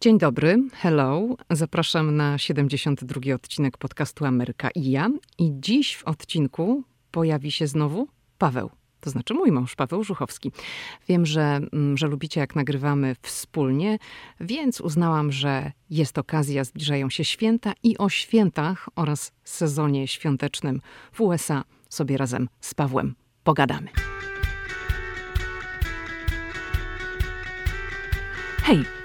Dzień dobry, hello. Zapraszam na 72 odcinek podcastu Ameryka i ja. I dziś w odcinku pojawi się znowu Paweł. To znaczy mój mąż, Paweł Żuchowski. Wiem, że, mm, że lubicie, jak nagrywamy wspólnie, więc uznałam, że jest okazja, zbliżają się święta i o świętach oraz sezonie świątecznym w USA sobie razem z Pawłem pogadamy. Hej,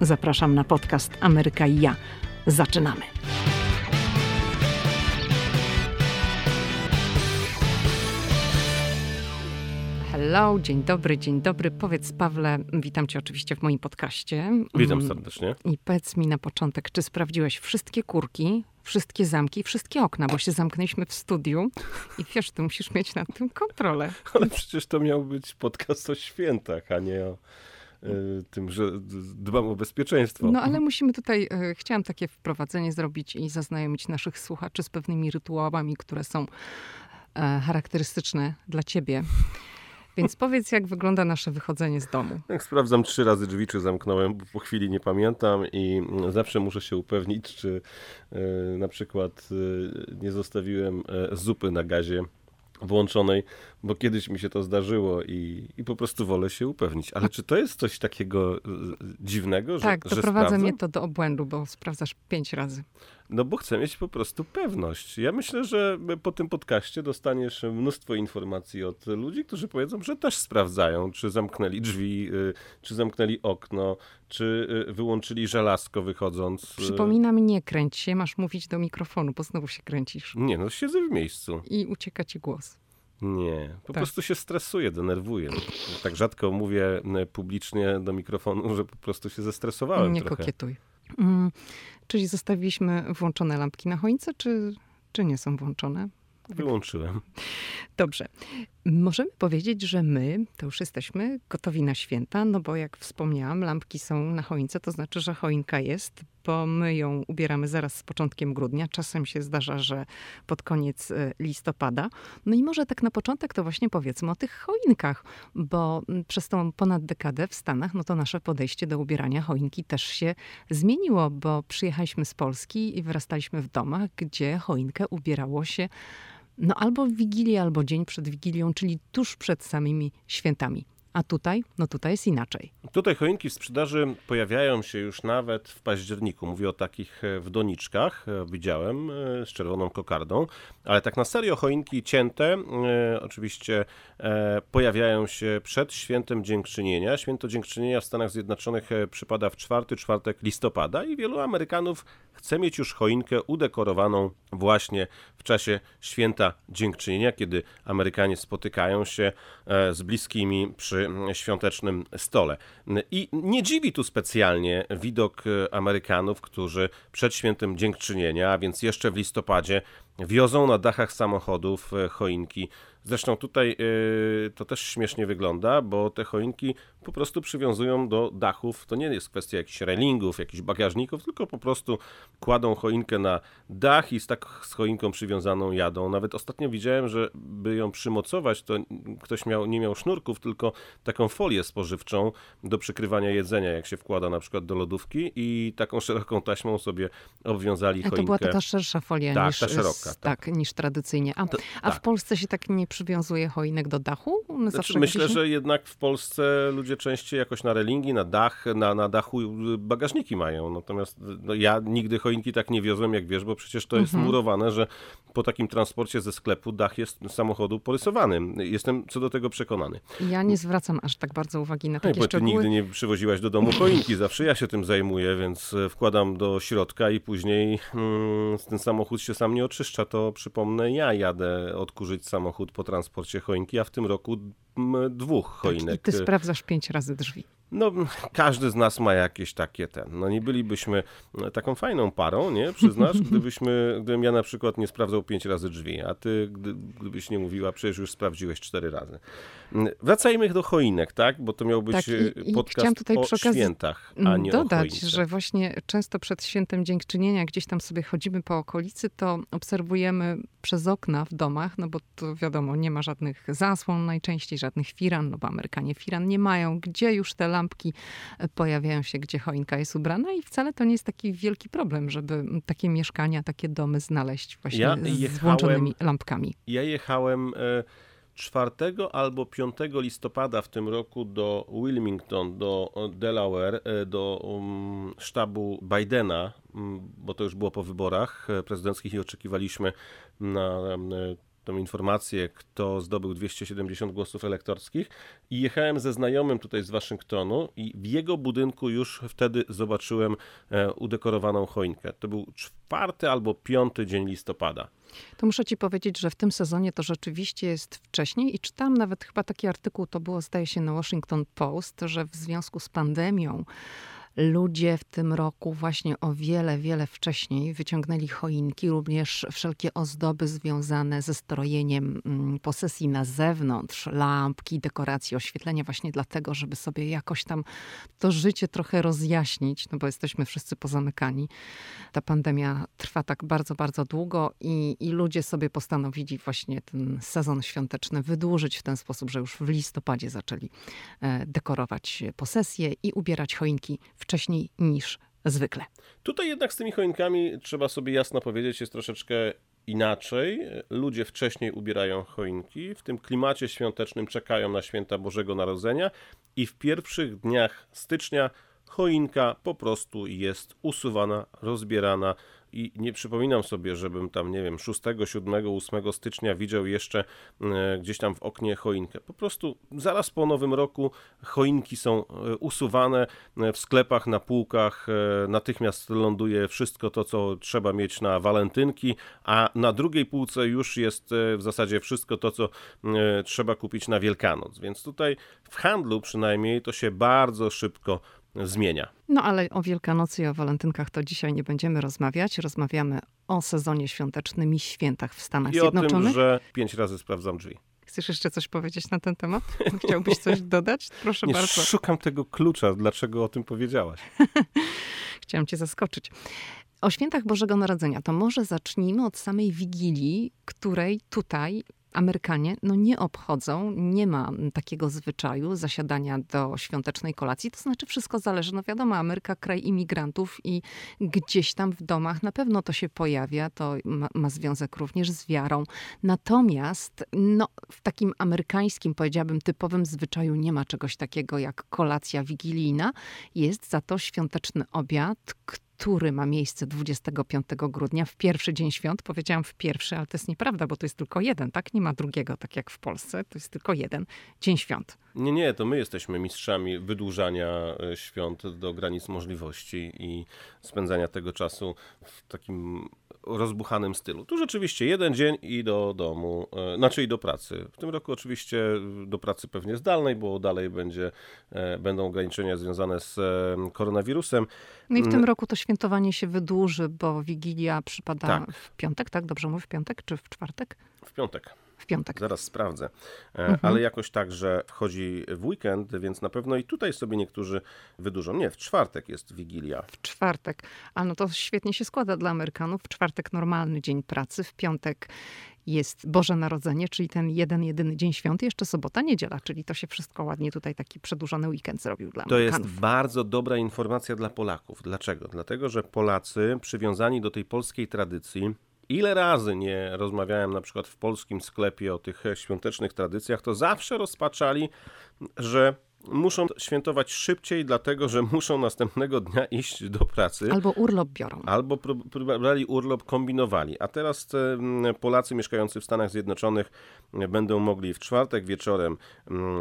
Zapraszam na podcast Ameryka i ja. Zaczynamy. Hello, dzień dobry, dzień dobry. Powiedz Pawle, witam cię oczywiście w moim podcaście. Witam serdecznie. I powiedz mi na początek, czy sprawdziłeś wszystkie kurki, wszystkie zamki, wszystkie okna, bo się zamknęliśmy w studiu i wiesz, ty musisz mieć nad tym kontrolę. Ale przecież to miał być podcast o świętach, a nie o tym, że dbam o bezpieczeństwo. No ale musimy tutaj, y, chciałam takie wprowadzenie zrobić i zaznajomić naszych słuchaczy z pewnymi rytuałami, które są e, charakterystyczne dla ciebie. Więc powiedz, jak wygląda nasze wychodzenie z domu. Jak sprawdzam trzy razy drzwi, czy zamknąłem, bo po chwili nie pamiętam i zawsze muszę się upewnić, czy na przykład nie zostawiłem zupy na gazie włączonej, bo kiedyś mi się to zdarzyło i, i po prostu wolę się upewnić. Ale czy to jest coś takiego dziwnego, że Tak, doprowadza mnie to do obłędu, bo sprawdzasz pięć razy. No bo chcę mieć po prostu pewność. Ja myślę, że po tym podcaście dostaniesz mnóstwo informacji od ludzi, którzy powiedzą, że też sprawdzają, czy zamknęli drzwi, y, czy zamknęli okno, czy y, wyłączyli żelazko wychodząc. y. Przypominam, nie kręć się, masz mówić do mikrofonu, bo znowu się kręcisz. Nie, no siedzę w miejscu. I ucieka ci głos. Nie, po Tak. prostu się stresuję, denerwuję. Tak rzadko mówię publicznie do mikrofonu, że po prostu się zestresowałem nie trochę. kokietuj. Mm, czyli zostawiliśmy włączone lampki na choince, czy, czy nie są włączone? Wyłączyłem. Dobrze. Możemy powiedzieć, że my to już jesteśmy gotowi na święta, no bo jak wspomniałam, lampki są na choince, to znaczy, że choinka jest, bo my ją ubieramy zaraz z początkiem grudnia. Czasem się zdarza, że pod koniec e, listopada. No i może tak na początek to właśnie powiedzmy o tych choinkach, bo mm, przez tą ponad dekadę w Stanach, no to nasze podejście do ubierania choinki też się zmieniło, bo przyjechaliśmy z Polski i wyrastaliśmy w domach, gdzie choinkę ubierało się no albo w Wigilię, albo dzień przed Wigilią, czyli tuż przed samymi świętami. A tutaj, no tutaj jest inaczej. Tutaj choinki w sprzedaży pojawiają się już nawet w październiku. Mówię o takich e, w doniczkach, e, widziałem, e, z czerwoną kokardą, ale tak na serio choinki cięte oczywiście pojawiają się przed świętem Dziękczynienia. Święto Dziękczynienia w Stanach Zjednoczonych przypada w czwarty czwartek listopada i wielu Amerykanów chce mieć już choinkę udekorowaną właśnie w czasie święta Dziękczynienia, kiedy Amerykanie spotykają się z bliskimi przy świątecznym stole. I nie dziwi tu specjalnie widok e, Amerykanów, którzy przed świętem Dziękczynienia, a więc jeszcze w listopadzie, wiozą na dachach samochodów e, choinki. Zresztą tutaj e, to też śmiesznie wygląda, bo te choinki po prostu przywiązują do dachów. To nie jest kwestia jakichś railingów, jakichś bagażników, tylko po prostu kładą choinkę na dach i z tak z choinką przywiązaną jadą. Nawet ostatnio widziałem, że by ją przymocować, to ktoś miał, nie miał sznurków, tylko taką folię spożywczą do przykrywania jedzenia, jak się wkłada na przykład do lodówki i taką szeroką taśmą sobie obwiązali A to choinkę. była taka szersza folia Tak, niż, ta szeroka, tak. tak, niż tradycyjnie. A, To- a w tak. Polsce się tak nie przywiązuje choinek do dachu? One Znaczy, myślę, gdzieś- że jednak w Polsce ludzie częściej jakoś na relingi, na dach, na, na dachu bagażniki mają. Natomiast no, ja nigdy choinki tak nie wiozłem, jak wiesz, bo przecież to jest Mhm. murowane, że po takim transporcie ze sklepu dach jest samochodu porysowany. Jestem co do tego przekonany. Ja nie zwracam aż tak bardzo uwagi na No takie bo ty szczegóły. nigdy nie przywoziłaś do domu choinki, zawsze ja się tym zajmuję, więc e, wkładam do środka i później mm, ten samochód się sam nie oczyszcza, to przypomnę, ja jadę odkurzyć samochód po transporcie choinki, a w tym roku mm, dwóch Tak, choinek. I ty sprawdzasz pięć razy drzwi. No, każdy z nas ma jakieś takie ten. No nie bylibyśmy taką fajną parą, nie? Przyznasz, gdybyśmy, gdybym ja na przykład nie sprawdzał pięć razy drzwi, a ty, gdy, gdybyś nie mówiła, przecież już sprawdziłeś cztery razy. Wracajmy do choinek, tak? Bo to miał być tak, i, podcast tutaj o świętach, a nie dodać, że właśnie często przed świętem dziękczynienia gdzieś tam sobie chodzimy po okolicy, to obserwujemy przez okna w domach, no bo to wiadomo, nie ma żadnych zasłon najczęściej, żadnych firan, no bo Amerykanie firan nie mają, gdzie już te lampki e, pojawiają się, gdzie choinka jest ubrana i wcale to nie jest taki wielki problem, żeby takie mieszkania, takie domy znaleźć właśnie ja z włączonymi lampkami. Ja jechałem... Y 4 albo 5 listopada w tym roku do Wilmington, do Delaware, e, do um, sztabu Bidena, mm, bo to już było po wyborach e, prezydenckich i oczekiwaliśmy na e, tą informację, kto zdobył 270 głosów elektorskich i jechałem ze znajomym tutaj z Waszyngtonu i w jego budynku już wtedy zobaczyłem udekorowaną choinkę. To był czwarty albo piąty dzień listopada. To muszę ci powiedzieć, że w tym sezonie to rzeczywiście jest wcześniej i czytam nawet chyba taki artykuł, to było zdaje się na Washington Post, że w związku z pandemią ludzie w tym roku właśnie o wiele, wiele wcześniej wyciągnęli choinki, również wszelkie ozdoby związane ze strojeniem mm, posesji na zewnątrz, lampki, dekoracje, oświetlenia, właśnie dlatego, żeby sobie jakoś tam to życie trochę rozjaśnić, no bo jesteśmy wszyscy pozamykani. Ta pandemia trwa tak bardzo, bardzo długo i, i ludzie sobie postanowili właśnie ten sezon świąteczny wydłużyć w ten sposób, że już w listopadzie zaczęli e, dekorować posesje i ubierać choinki w wcześniej niż zwykle. Tutaj jednak z tymi choinkami trzeba sobie jasno powiedzieć, jest troszeczkę inaczej. Ludzie wcześniej ubierają choinki, w tym klimacie świątecznym czekają na święta Bożego Narodzenia i w pierwszych dniach stycznia choinka po prostu jest usuwana, rozbierana, i nie przypominam sobie, żebym tam, nie wiem, 6, 7, 8 stycznia widział jeszcze e, gdzieś tam w oknie choinkę. Po prostu zaraz po nowym roku choinki są e, usuwane e, w sklepach, na półkach, natychmiast ląduje wszystko to, co trzeba mieć na walentynki, a na drugiej półce już jest w zasadzie wszystko to, co trzeba kupić na Wielkanoc. Więc tutaj w handlu przynajmniej to się bardzo szybko zmienia. No ale o Wielkanocy i o walentynkach to dzisiaj nie będziemy rozmawiać. Rozmawiamy o sezonie świątecznym i świętach w Stanach I Zjednoczonych. I o tym, że pięć razy sprawdzam drzwi. Chcesz jeszcze coś powiedzieć na ten temat? Chciałbyś coś dodać? Proszę nie, bardzo. Szukam tego klucza, dlaczego o tym powiedziałaś. Chciałam cię zaskoczyć. O świętach Bożego Narodzenia to może zacznijmy od samej Wigilii, której tutaj Amerykanie no, nie obchodzą, nie ma takiego zwyczaju zasiadania do świątecznej kolacji. To znaczy, wszystko zależy. No wiadomo, Ameryka kraj imigrantów i gdzieś tam w domach na pewno to się pojawia. To ma, ma związek również z wiarą. Natomiast no, w takim amerykańskim, powiedziałabym, typowym zwyczaju nie ma czegoś takiego jak kolacja wigilijna. Jest za to świąteczny obiad, ma miejsce 25 grudnia, w pierwszy dzień świąt. Powiedziałam w pierwszy, ale to jest nieprawda, bo to jest tylko jeden, tak? Nie ma drugiego, tak jak w Polsce. To jest tylko jeden dzień świąt. Nie, nie, to my jesteśmy mistrzami wydłużania e, świąt do granic możliwości i spędzania tego czasu w takim rozbuchanym stylu. Tu rzeczywiście jeden dzień i do domu, e, znaczy i do pracy. W tym roku oczywiście do pracy pewnie zdalnej, bo dalej będzie, e, będą ograniczenia związane z koronawirusem. No i w tym mm. roku to świętowanie się wydłuży, bo Wigilia przypada tak. w piątek, tak? Dobrze mówię, w piątek czy w czwartek? W piątek w piątek. Zaraz sprawdzę. E, mhm. Ale jakoś tak, że wchodzi w weekend, więc na pewno i tutaj sobie niektórzy wydłużą. Nie, w czwartek jest Wigilia. W czwartek. A no to świetnie się składa dla Amerykanów. W czwartek normalny dzień pracy, w piątek jest Boże Narodzenie, czyli ten jeden, jedyny dzień świąt, jeszcze sobota, niedziela, czyli to się wszystko ładnie tutaj taki przedłużony weekend zrobił dla To jest bardzo dobra informacja dla Polaków. Dlaczego? Dlatego, że Polacy przywiązani do tej polskiej tradycji Ile razy nie rozmawiałem na przykład w polskim sklepie o tych świątecznych tradycjach, to zawsze rozpaczali, że muszą świętować szybciej, dlatego że muszą następnego dnia iść do pracy. Albo urlop biorą. Albo brali urlop, kombinowali. A teraz Polacy mieszkający w Stanach Zjednoczonych będą mogli w czwartek wieczorem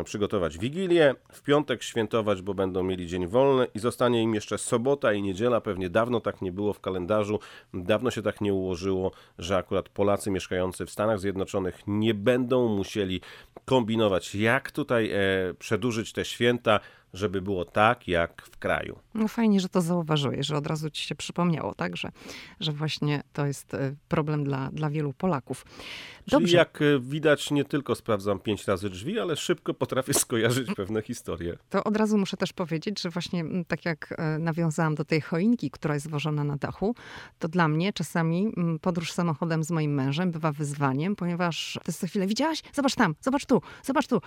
przygotować wigilię, w piątek świętować, bo będą mieli dzień wolny i zostanie im jeszcze sobota i niedziela. Pewnie dawno tak nie było w kalendarzu, dawno się tak nie ułożyło, że akurat Polacy mieszkający w Stanach Zjednoczonych nie będą musieli kombinować, jak tutaj e, przedłużyć te święta żeby było tak jak w kraju. No fajnie, że to zauważyłeś, że od razu ci się przypomniało, tak? Że, że właśnie to jest e, problem dla, dla wielu Polaków. Dobrze. Czyli jak e, widać, nie tylko sprawdzam pięć razy drzwi, ale szybko potrafię skojarzyć pewne historie. To od razu muszę też powiedzieć, że właśnie tak jak e, nawiązałam do tej choinki, która jest złożona na dachu, to dla mnie czasami podróż samochodem z moim mężem bywa wyzwaniem, ponieważ to jest co chwilę, widziałaś? Zobacz tam, zobacz tu, zobacz tu.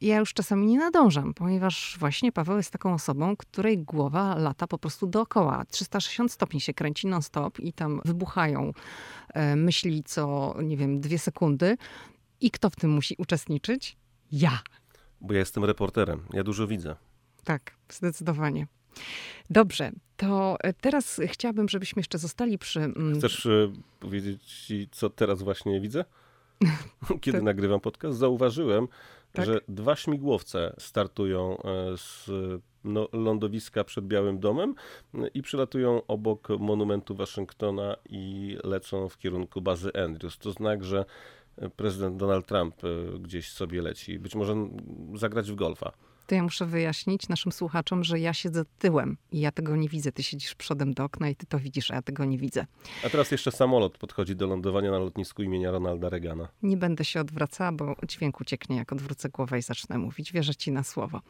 Ja już czasami nie nadążam, ponieważ właśnie Paweł jest taką osobą, której głowa lata po prostu dookoła. 360 stopni się kręci non-stop i tam wybuchają e, myśli co, nie wiem, dwie sekundy. I kto w tym musi uczestniczyć? Ja. Bo ja jestem reporterem, ja dużo widzę. Tak, zdecydowanie. Dobrze, to teraz chciałabym, żebyśmy jeszcze zostali przy. Mm, Chcesz e, powiedzieć co teraz właśnie widzę? Kiedy to... nagrywam podcast, zauważyłem, tak? że dwa śmigłowce startują e, z no, lądowiska przed Białym Domem i przylatują obok monumentu Waszyngtona i lecą w kierunku bazy Andrews. To znak, że prezydent Donald Trump e, gdzieś sobie leci. Być może zagrać w golfa to ja muszę wyjaśnić naszym słuchaczom, że ja siedzę tyłem i ja tego nie widzę. Ty siedzisz przodem do okna i ty to widzisz, a ja tego nie widzę. A teraz jeszcze samolot podchodzi do lądowania na lotnisku imienia Ronalda Reagana. Nie będę się odwracała, bo dźwięk ucieknie, jak odwrócę głowę i zacznę mówić. Wierzę ci na słowo.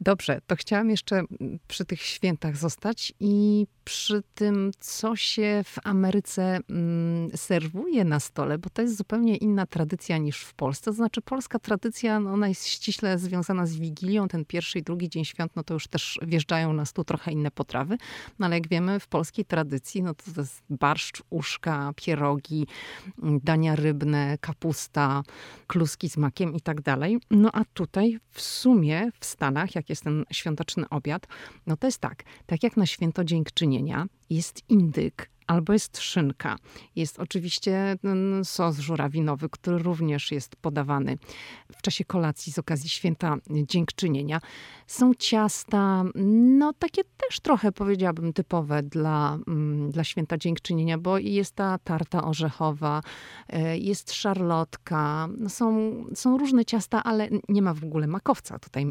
Dobrze, to chciałam jeszcze przy tych świętach zostać i przy tym, co się w Ameryce mm, serwuje na stole, bo to jest zupełnie inna tradycja niż w Polsce. To znaczy, polska tradycja, no, ona jest ściśle związana z Wigilią. Ten pierwszy i drugi dzień świąt, no to już też wjeżdżają na stół trochę inne potrawy. No ale jak wiemy, w polskiej tradycji, no to, jest barszcz, uszka, pierogi, dania rybne, kapusta, kluski z makiem i tak dalej. No a tutaj w sumie w Stanach, jak jest ten świąteczny obiad, no to jest tak, tak jak na święto dziękczynienia jest indyk, albo jest szynka. Jest oczywiście sos żurawinowy, który również jest podawany w czasie kolacji z okazji święta dziękczynienia. Są ciasta, no takie też trochę powiedziałabym typowe dla, mm, dla święta dziękczynienia, bo jest ta tarta orzechowa, e, jest szarlotka, są, są różne ciasta, ale nie ma w ogóle makowca. Tutaj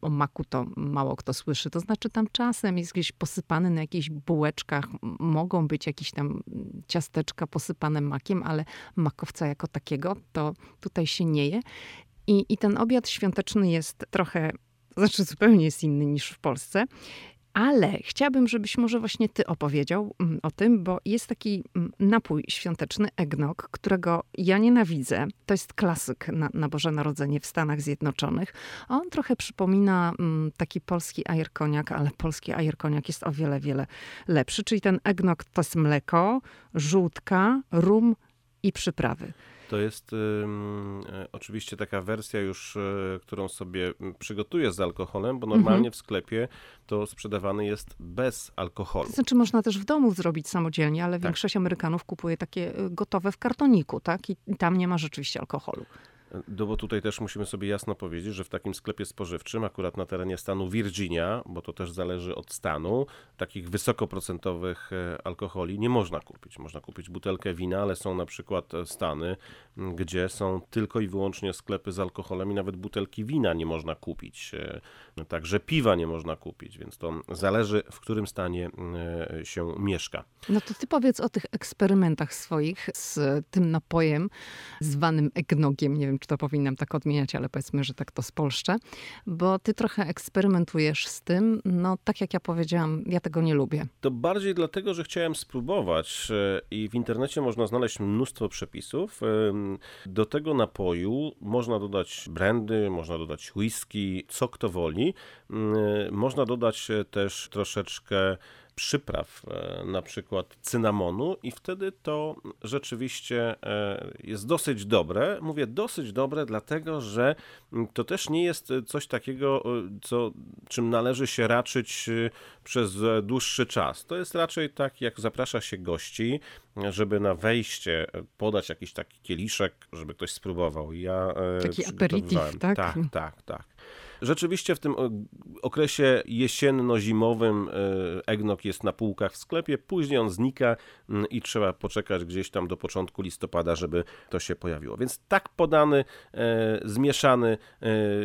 o maku to mało kto słyszy. To znaczy tam czasem jest gdzieś posypany na jakichś bułeczkach, mogą być jakieś tam ciasteczka posypane makiem, ale makowca jako takiego to tutaj się nie je. I, I ten obiad świąteczny jest trochę, znaczy zupełnie jest inny niż w Polsce. Ale chciałabym, żebyś może właśnie ty opowiedział mm, o tym, bo jest taki mm, napój świąteczny, eggnog, którego ja nienawidzę. To jest klasyk na, na Boże Narodzenie w Stanach Zjednoczonych. On trochę przypomina mm, taki polski ajerkoniak, ale polski ajerkoniak jest o wiele, wiele lepszy. Czyli ten eggnog to jest mleko, żółtka, rum i przyprawy. To jest y, y, oczywiście taka wersja już, y, którą sobie przygotuję z alkoholem, bo normalnie mhm. w sklepie to sprzedawane jest bez alkoholu. To znaczy można też w domu zrobić samodzielnie, ale tak. większość Amerykanów kupuje takie gotowe w kartoniku, tak? I tam nie ma rzeczywiście alkoholu. No bo tutaj też musimy sobie jasno powiedzieć, że w takim sklepie spożywczym, akurat na terenie stanu Virginia, bo to też zależy od stanu, takich wysokoprocentowych e, alkoholi nie można kupić. Można kupić butelkę wina, ale są na przykład e, stany, gdzie są tylko i wyłącznie sklepy z alkoholem i nawet butelki wina nie można kupić. E, także piwa nie można kupić, więc to zależy w którym stanie się mieszka. No to ty powiedz o tych eksperymentach swoich z tym napojem zwanym egnogiem. Nie wiem, czy to powinnam tak odmieniać, ale powiedzmy, że tak to spolszczę, bo ty trochę eksperymentujesz z tym. No tak jak ja powiedziałam, ja tego nie lubię. To bardziej dlatego, że chciałem spróbować e, i w internecie można znaleźć mnóstwo przepisów. Do tego napoju można dodać brandy, można dodać whisky, co kto woli. Mm, można dodać też troszeczkę przypraw, e, na przykład cynamonu, i wtedy to rzeczywiście e, jest dosyć dobre. Mówię dosyć dobre, dlatego że to też nie jest coś takiego, e, co, czym należy się raczyć przez dłuższy czas. To jest raczej tak, jak zaprasza się gości, żeby na wejście podać jakiś taki kieliszek, żeby ktoś spróbował. Ja Taki aperitif, tak? Tak, tak, tak. Rzeczywiście w tym okresie jesienno-zimowym egnok jest na półkach w sklepie, później on znika mm, i trzeba poczekać gdzieś tam do początku listopada, żeby to się pojawiło. Więc tak podany, zmieszany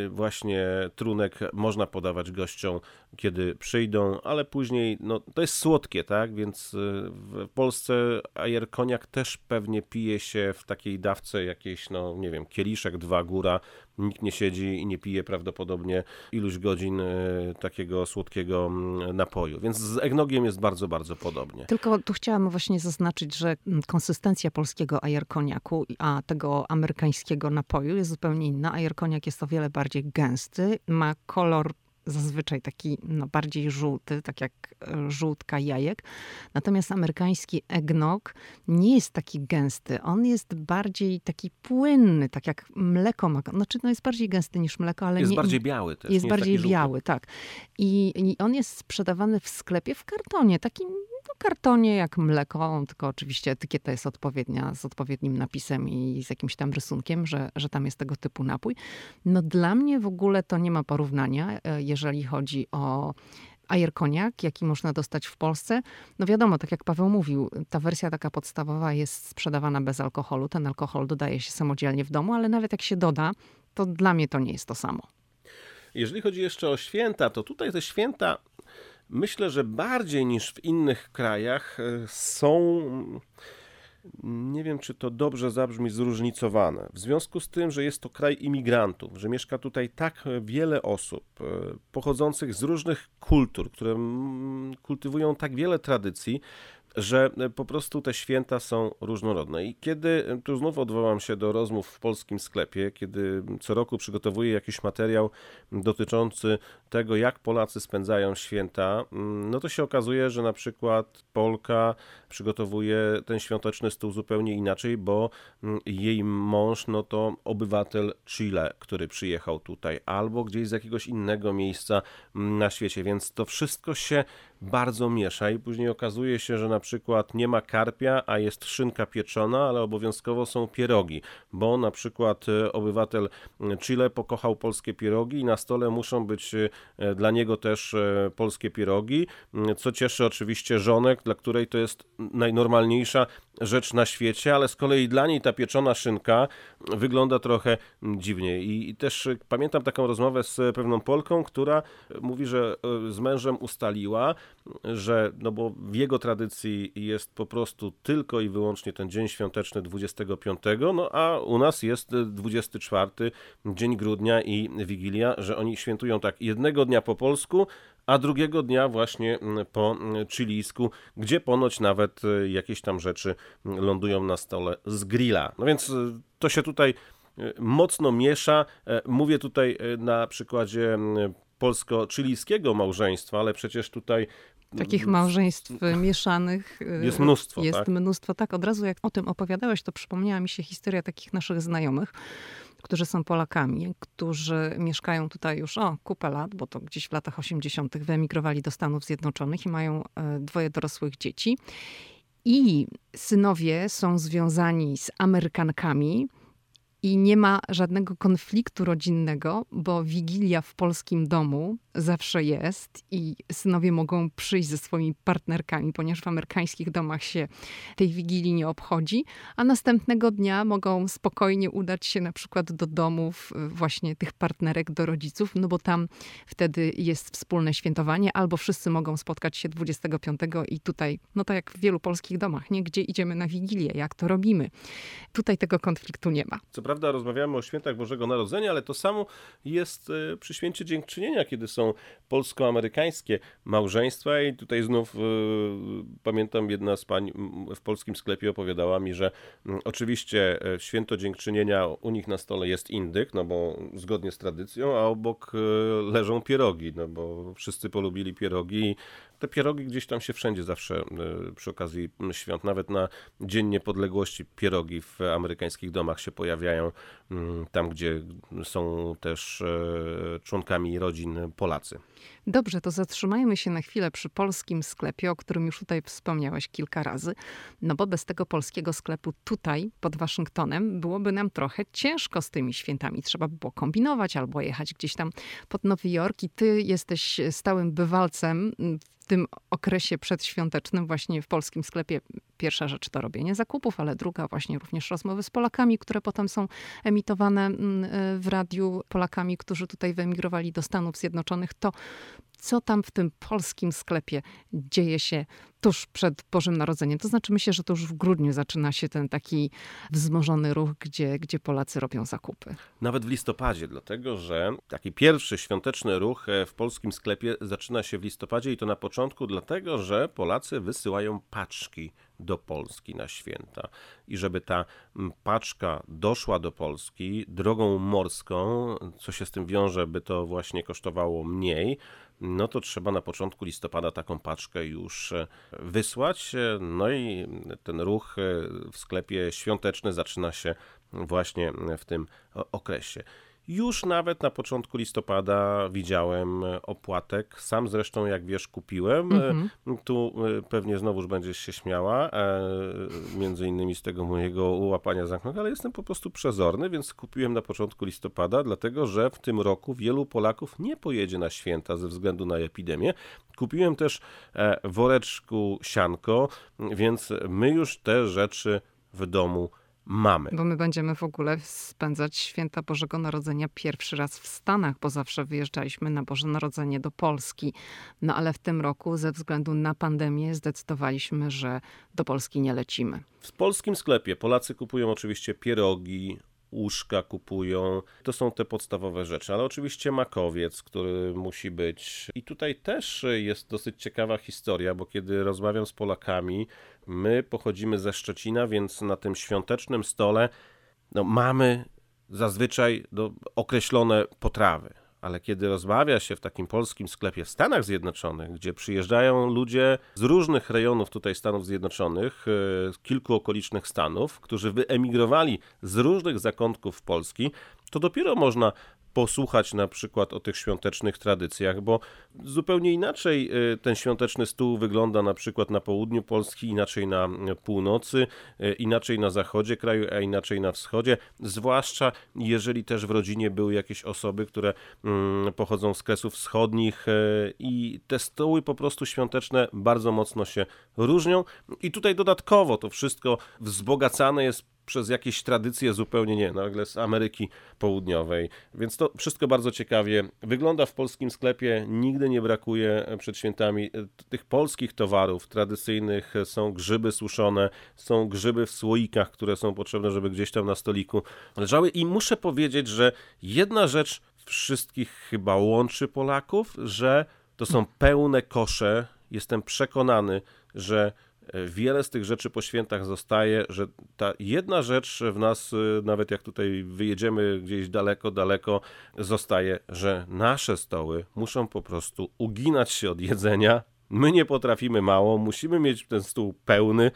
właśnie trunek można podawać gościom, kiedy przyjdą, ale później, no to jest słodkie, tak, więc w Polsce ajer koniak też pewnie pije się w takiej dawce jakiejś, no nie wiem, kieliszek, dwa góra, nikt nie siedzi i nie pije prawdopodobnie iluś godzin e, takiego słodkiego mm, napoju. Więc z egnogiem jest bardzo, bardzo podobnie. Tylko tu chciałam właśnie zaznaczyć, że mm, konsystencja polskiego ajerkoniaku, a tego amerykańskiego napoju jest zupełnie inna. Ajerkoniak jest o wiele bardziej gęsty, ma kolor zazwyczaj taki no, bardziej żółty, tak jak e, żółtka jajek. Natomiast amerykański eggnog nie jest taki gęsty. On jest bardziej taki płynny, tak jak mleko ma. Znaczy, no jest bardziej gęsty niż mleko, ale jest nie, bardziej biały też. Jest bardziej jest biały, tak. I, I on jest sprzedawany w sklepie w kartonie, takim no, kartonie jak mleko, tylko oczywiście etykieta jest odpowiednia, z odpowiednim napisem i z jakimś tam rysunkiem, że, że tam jest tego typu napój. No dla mnie w ogóle to nie ma porównania, e, jeżeli chodzi o ajerkoniak, jaki można dostać w Polsce. No wiadomo, tak jak Paweł mówił, ta wersja taka podstawowa jest sprzedawana bez alkoholu. Ten alkohol dodaje się samodzielnie w domu, ale nawet jak się doda, to dla mnie to nie jest to samo. Jeżeli chodzi jeszcze o święta, to tutaj te święta myślę, że bardziej niż w innych krajach e, są nie wiem, czy to dobrze zabrzmi, zróżnicowane. W związku z tym, że jest to kraj imigrantów, że mieszka tutaj tak wiele osób e, pochodzących z różnych kultur, które kultywują tak wiele tradycji, że e, po prostu te święta są różnorodne. I kiedy, e, tu znów odwołam się do rozmów w polskim sklepie, kiedy co roku przygotowuję jakiś materiał dotyczący tego, jak Polacy spędzają święta, mm, no to się okazuje, że na przykład Polka przygotowuje ten świąteczny stół zupełnie inaczej, bo mm, jej mąż, no to obywatel Chile, który przyjechał tutaj, albo gdzieś z jakiegoś innego miejsca mm, na świecie, więc to wszystko się bardzo miesza i później okazuje się, że na przykład nie ma karpia, a jest szynka pieczona, ale obowiązkowo są pierogi, bo na przykład e, obywatel Chile pokochał polskie pierogi i na stole muszą być e, dla niego też e, polskie pierogi, co cieszy oczywiście żonek, dla której to jest najnormalniejsza rzecz na świecie, ale z kolei dla niej ta pieczona szynka wygląda trochę dziwnie. I, też pamiętam taką rozmowę z pewną Polką, która mówi, że z mężem ustaliła, że no bo w jego tradycji jest po prostu tylko i wyłącznie ten dzień świąteczny 25, no a u nas jest 24 dzień grudnia i Wigilia, że oni świętują tak jednego dnia po polsku, a drugiego dnia właśnie po chilijsku, gdzie ponoć nawet jakieś tam rzeczy lądują na stole z grilla. No więc to się tutaj mocno miesza. Mówię tutaj na przykładzie polsko-chilijskiego małżeństwa, ale przecież tutaj Takich małżeństw mieszanych y, jest mnóstwo. Jest tak? mnóstwo, tak. Od razu jak o tym opowiadałeś, to przypomniała mi się historia takich naszych znajomych, którzy są Polakami, którzy mieszkają tutaj już o kupę lat, bo to gdzieś w latach 80. wyemigrowali do Stanów Zjednoczonych i mają e, dwoje dorosłych dzieci. I synowie są związani z Amerykankami, i nie ma żadnego konfliktu rodzinnego, bo wigilia w polskim domu zawsze jest i synowie mogą przyjść ze swoimi partnerkami, ponieważ w amerykańskich domach się tej wigilii nie obchodzi, a następnego dnia mogą spokojnie udać się na przykład do domów y, właśnie tych partnerek, do rodziców, no bo tam wtedy jest wspólne świętowanie, albo wszyscy mogą spotkać się 25 i tutaj, no tak jak w wielu polskich domach, nie? Gdzie idziemy na wigilię, jak to robimy. Tutaj tego konfliktu nie ma. Prawda rozmawiamy o świętach Bożego Narodzenia, ale to samo jest y, przy święcie Dziękczynienia, kiedy są polsko-amerykańskie małżeństwa. I tutaj znów y, pamiętam jedna z pań w polskim sklepie opowiadała mi, że oczywiście e, święto dziękczynienia u nich na stole jest indyk, no bo zgodnie z tradycją, a obok e, leżą pierogi, no bo wszyscy polubili pierogi te pierogi gdzieś tam się wszędzie zawsze y, przy okazji świąt, nawet na Dzień Niepodległości pierogi w amerykańskich domach się pojawiają, mm, tam gdzie są też e, członkami rodzin Polacy. Dobrze, to zatrzymajmy się na chwilę przy polskim sklepie, o którym już tutaj wspomniałeś kilka razy. No bo bez tego polskiego sklepu tutaj, pod Waszyngtonem, byłoby nam trochę ciężko z tymi świętami. Trzeba by było kombinować albo jechać gdzieś tam pod Nowy Jork i ty jesteś stałym bywalcem w tym okresie przedświątecznym właśnie w polskim sklepie pierwsza rzecz to robienie zakupów, ale druga właśnie również rozmowy z Polakami, które potem są emitowane mm, w radiu Polakami, którzy tutaj wyemigrowali do Stanów Zjednoczonych. To co tam w tym polskim sklepie dzieje się tuż przed Bożym Narodzeniem. To znaczy myślę, że to już w grudniu zaczyna się ten taki wzmożony ruch, gdzie, gdzie Polacy robią zakupy. Nawet w listopadzie, dlatego że taki pierwszy świąteczny ruch e, w polskim sklepie zaczyna się w listopadzie i to na początku dlatego, że Polacy wysyłają paczki do Polski na święta. I żeby ta paczka doszła do Polski drogą morską, co się z tym wiąże, by to właśnie kosztowało mniej, no to trzeba na początku listopada taką paczkę już e, wysłać. E, no i ten ruch e, w sklepie świąteczny zaczyna się właśnie w tym okresie. Już nawet na początku listopada widziałem opłatek. Sam zresztą, jak wiesz, kupiłem. Mm -hmm. Tu pewnie znowuż będziesz się śmiała, między innymi z tego mojego łapania zamknąć, ale jestem po prostu przezorny, więc kupiłem na początku listopada, dlatego że w tym roku wielu Polaków nie pojedzie na święta ze względu na epidemię. Kupiłem też e, woreczku sianko, więc my już te rzeczy w domu mamy. Bo my będziemy w ogóle spędzać święta Bożego Narodzenia pierwszy raz w Stanach, bo zawsze wyjeżdżaliśmy na Boże Narodzenie do Polski. No ale w tym roku ze względu na pandemię zdecydowaliśmy, że do Polski nie lecimy. W polskim sklepie Polacy kupują oczywiście pierogi, łóżka kupują. To są te podstawowe rzeczy, ale oczywiście makowiec, który musi być. I tutaj też jest dosyć ciekawa historia, bo kiedy rozmawiam z Polakami, my pochodzimy ze Szczecina, więc na tym świątecznym stole no, mamy zazwyczaj do, określone potrawy ale kiedy rozmawia się w takim polskim sklepie w Stanach Zjednoczonych, gdzie przyjeżdżają ludzie z różnych rejonów tutaj Stanów Zjednoczonych, e, z kilku okolicznych stanów, którzy wyemigrowali z różnych zakątków Polski, to dopiero można posłuchać na przykład o tych świątecznych tradycjach, bo zupełnie inaczej y, ten świąteczny stół wygląda na przykład na południu Polski, inaczej na północy, y, inaczej na zachodzie kraju, a inaczej na wschodzie, zwłaszcza jeżeli też w rodzinie były jakieś osoby, które mm, pochodzą z kresów wschodnich y, i te stoły po prostu świąteczne bardzo mocno się różnią. I tutaj dodatkowo to wszystko wzbogacane jest przez jakieś tradycje zupełnie nie, nagle z Ameryki Południowej. Więc to wszystko bardzo ciekawie wygląda w polskim sklepie. Nigdy nie brakuje przed świętami e, tych polskich towarów tradycyjnych. Są grzyby suszone, są grzyby w słoikach, które są potrzebne, żeby gdzieś tam na stoliku leżały. I muszę powiedzieć, że jedna rzecz wszystkich chyba łączy Polaków, że to są pełne kosze. Jestem przekonany, że wiele z tych rzeczy po świętach zostaje, że ta jedna rzecz w nas, y, nawet jak tutaj wyjedziemy gdzieś daleko, daleko, zostaje, że nasze stoły muszą po prostu uginać się od jedzenia. My nie potrafimy mało, musimy mieć ten stół pełny.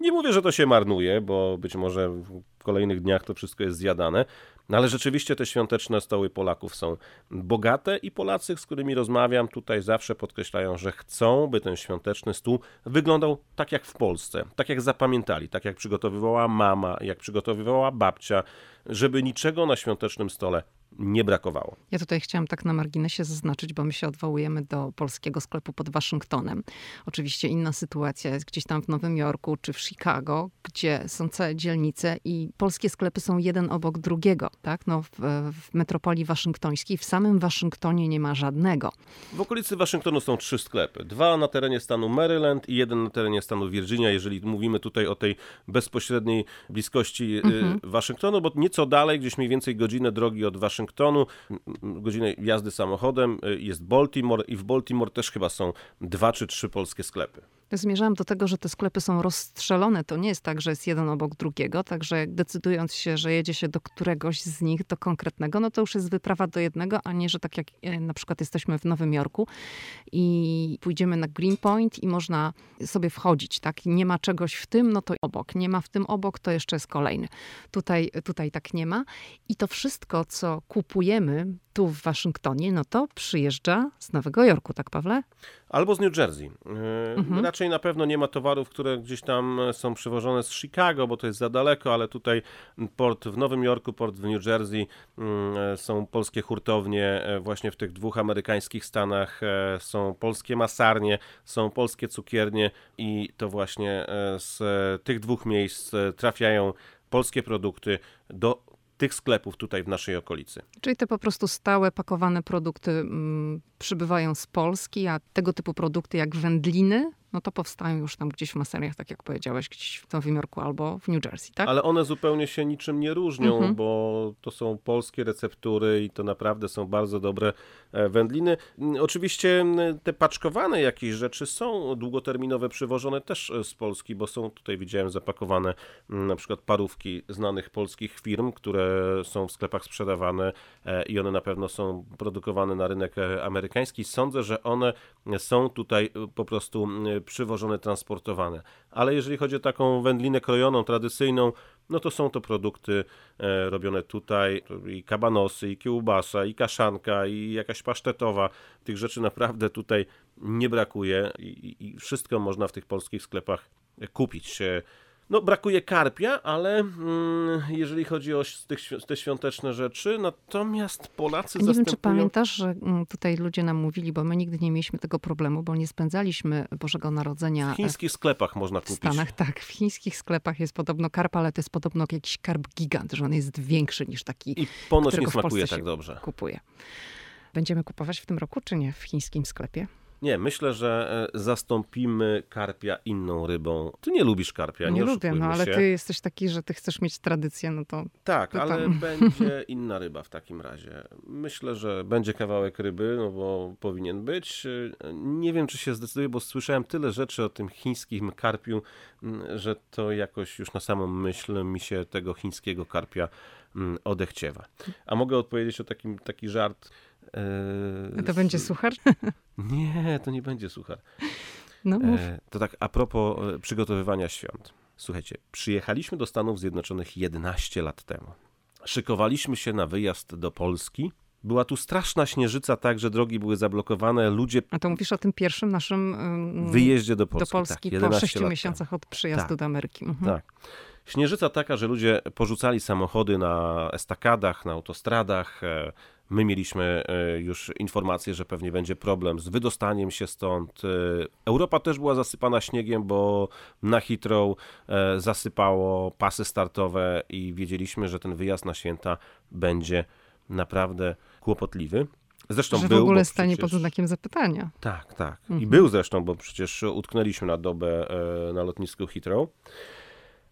Nie mówię, że to się marnuje, bo być może w kolejnych dniach to wszystko jest zjadane, no ale rzeczywiście te świąteczne stoły Polaków są bogate i Polacy, z którymi rozmawiam, tutaj zawsze podkreślają, że chcą, by ten świąteczny stół wyglądał tak jak w Polsce, tak jak zapamiętali, tak jak przygotowywała mama, jak przygotowywała babcia, żeby niczego na świątecznym stole nie brakowało. Ja tutaj chciałam tak na marginesie zaznaczyć, bo my się odwołujemy do polskiego sklepu pod Waszyngtonem. Oczywiście inna sytuacja jest gdzieś tam w Nowym Jorku czy w Chicago, gdzie są całe dzielnice i polskie sklepy są jeden obok drugiego. Tak? No, w, w metropolii waszyngtońskiej, w samym Waszyngtonie nie ma żadnego. W okolicy Waszyngtonu są trzy sklepy. Dwa na terenie stanu Maryland i jeden na terenie stanu Virginia, jeżeli mówimy tutaj o tej bezpośredniej bliskości y, mhm. Waszyngtonu, bo nieco dalej, gdzieś mniej więcej godzinę drogi od Waszyngtonu, Waszyngtonu, godzinę jazdy samochodem y, jest Baltimore i w Baltimore też chyba są dwa czy trzy polskie sklepy. Zmierzałam do tego, że te sklepy są rozstrzelone. To nie jest tak, że jest jeden obok drugiego, także decydując się, że jedzie się do któregoś z nich, do konkretnego, no to już jest wyprawa do jednego, a nie, że tak jak e, na przykład jesteśmy w Nowym Jorku i pójdziemy na Greenpoint i można sobie wchodzić, tak? Nie ma czegoś w tym, no to obok. Nie ma w tym obok, to jeszcze jest kolejny. Tutaj, tutaj tak nie ma. I to wszystko, co kupujemy tu w Waszyngtonie, no to przyjeżdża z Nowego Jorku, tak Pawle? Albo z New Jersey. Yy, mhm. Raczej na pewno nie ma towarów, które gdzieś tam są przywożone z Chicago, bo to jest za daleko, ale tutaj port w Nowym Jorku, port w New Jersey, yy, są polskie hurtownie yy, właśnie w tych dwóch amerykańskich stanach, są polskie masarnie, są polskie cukiernie i to właśnie z tych dwóch miejsc trafiają polskie produkty do tych sklepów tutaj w naszej okolicy. Czyli te po prostu stałe pakowane produkty mm, przybywają z Polski, a tego typu produkty jak wędliny no to powstają już tam gdzieś w maseriach, tak jak powiedziałeś, gdzieś w Nowym Jorku albo w New Jersey, tak? Ale one zupełnie się niczym nie różnią, mhm. bo to są polskie receptury i to naprawdę są bardzo dobre e, wędliny. Mm, oczywiście mm, te paczkowane jakieś rzeczy są długoterminowe, przywożone też e, z Polski, bo są tutaj, widziałem, zapakowane mm, na przykład parówki znanych polskich firm, które są w sklepach sprzedawane e, i one na pewno są produkowane na rynek amerykański. Sądzę, że one są tutaj po prostu przywożone, transportowane. Ale jeżeli chodzi o taką wędlinę krojoną, tradycyjną, no to są to produkty e, robione tutaj, i kabanosy, i kiełbasa, i kaszanka, i jakaś pasztetowa. Tych rzeczy naprawdę tutaj nie brakuje i, i wszystko można w tych polskich sklepach kupić. No, brakuje karpia, ale mm, jeżeli chodzi o te świąteczne rzeczy, natomiast Polacy Nie zastępują... wiem, czy pamiętasz, że mm, tutaj ludzie nam mówili, bo my nigdy nie mieliśmy tego problemu, bo nie spędzaliśmy Bożego Narodzenia... W chińskich sklepach można kupić. W Stanach, tak. W chińskich sklepach jest podobno karp, ale to jest podobno jakiś karp gigant, że on jest większy niż taki, I ponoć nie smakuje tak dobrze. Kupuje. Będziemy kupować w tym roku, czy nie, w chińskim sklepie? Nie, myślę, że e, zastąpimy karpia inną rybą. Ty nie lubisz karpia, nie, nie lubię, no ale się. ty jesteś taki, że ty chcesz mieć tradycję, no to... Tak, to ale będzie inna ryba w takim razie. Myślę, że będzie kawałek ryby, no bo powinien być. Nie wiem, czy się zdecyduję, bo słyszałem tyle rzeczy o tym chińskim karpiu, że to jakoś już na samą myśl mi się tego chińskiego karpia odechciewa. A mogę odpowiedzieć o takim, taki żart E, to będzie suchar? Nie, to nie będzie suchar. No mów. E, to tak a propos e, przygotowywania świąt. Słuchajcie, przyjechaliśmy do Stanów Zjednoczonych 11 lat temu. Szykowaliśmy się na wyjazd do Polski. Była tu straszna śnieżyca, tak, że drogi były zablokowane, ludzie... A to mówisz o tym pierwszym naszym... Wyjeździe do Polski, do Polski tak, po 6 miesiącach od przyjazdu tak, do Ameryki. Mhm. Tak. Śnieżyca taka, że ludzie porzucali samochody na estakadach, na autostradach, My mieliśmy e, już informację, że pewnie będzie problem z wydostaniem się stąd. E, Europa też była zasypana śniegiem, bo na Heathrow e, zasypało pasy startowe i wiedzieliśmy, że ten wyjazd na święta będzie naprawdę kłopotliwy. Zresztą że był, w ogóle stanie przecież... pod znakiem zapytania. Tak, tak. Mhm. I był zresztą, bo przecież utknęliśmy na dobę na lotnisku Heathrow.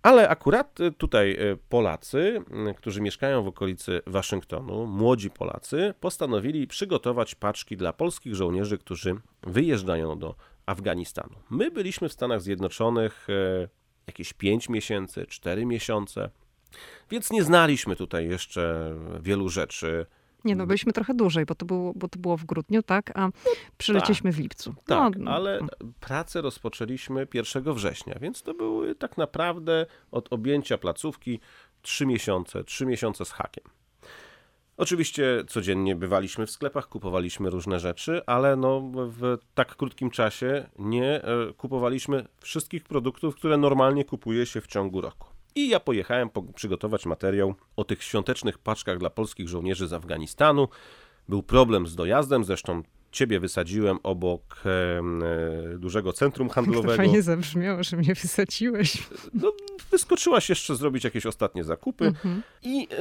Ale akurat y, tutaj y, Polacy, y, którzy mieszkają w okolicy Waszyngtonu, młodzi Polacy, postanowili przygotować paczki dla polskich żołnierzy, którzy wyjeżdżają do Afganistanu. My byliśmy w Stanach Zjednoczonych jakieś 5 miesięcy, 4 miesiące, więc nie znaliśmy tutaj jeszcze wielu rzeczy. Nie, no byliśmy trochę dłużej, bo to było, bo to było w grudniu, tak? A przylecieliśmy tak, w lipcu. Tak, no, ale pracę rozpoczęliśmy 1 września, więc to były tak naprawdę od objęcia placówki trzy miesiące, trzy miesiące z hakiem. Oczywiście codziennie bywaliśmy w sklepach, kupowaliśmy różne rzeczy, ale no w tak krótkim czasie nie e, kupowaliśmy wszystkich produktów, które normalnie kupuje się w ciągu roku. I ja pojechałem przygotować materiał o tych świątecznych paczkach dla polskich żołnierzy z Afganistanu. Był problem z dojazdem, zresztą ciebie wysadziłem obok e, dużego centrum handlowego. To fajnie zabrzmiało, że mnie wysadziłeś. No, wyskoczyłaś jeszcze zrobić jakieś ostatnie zakupy mhm. i e,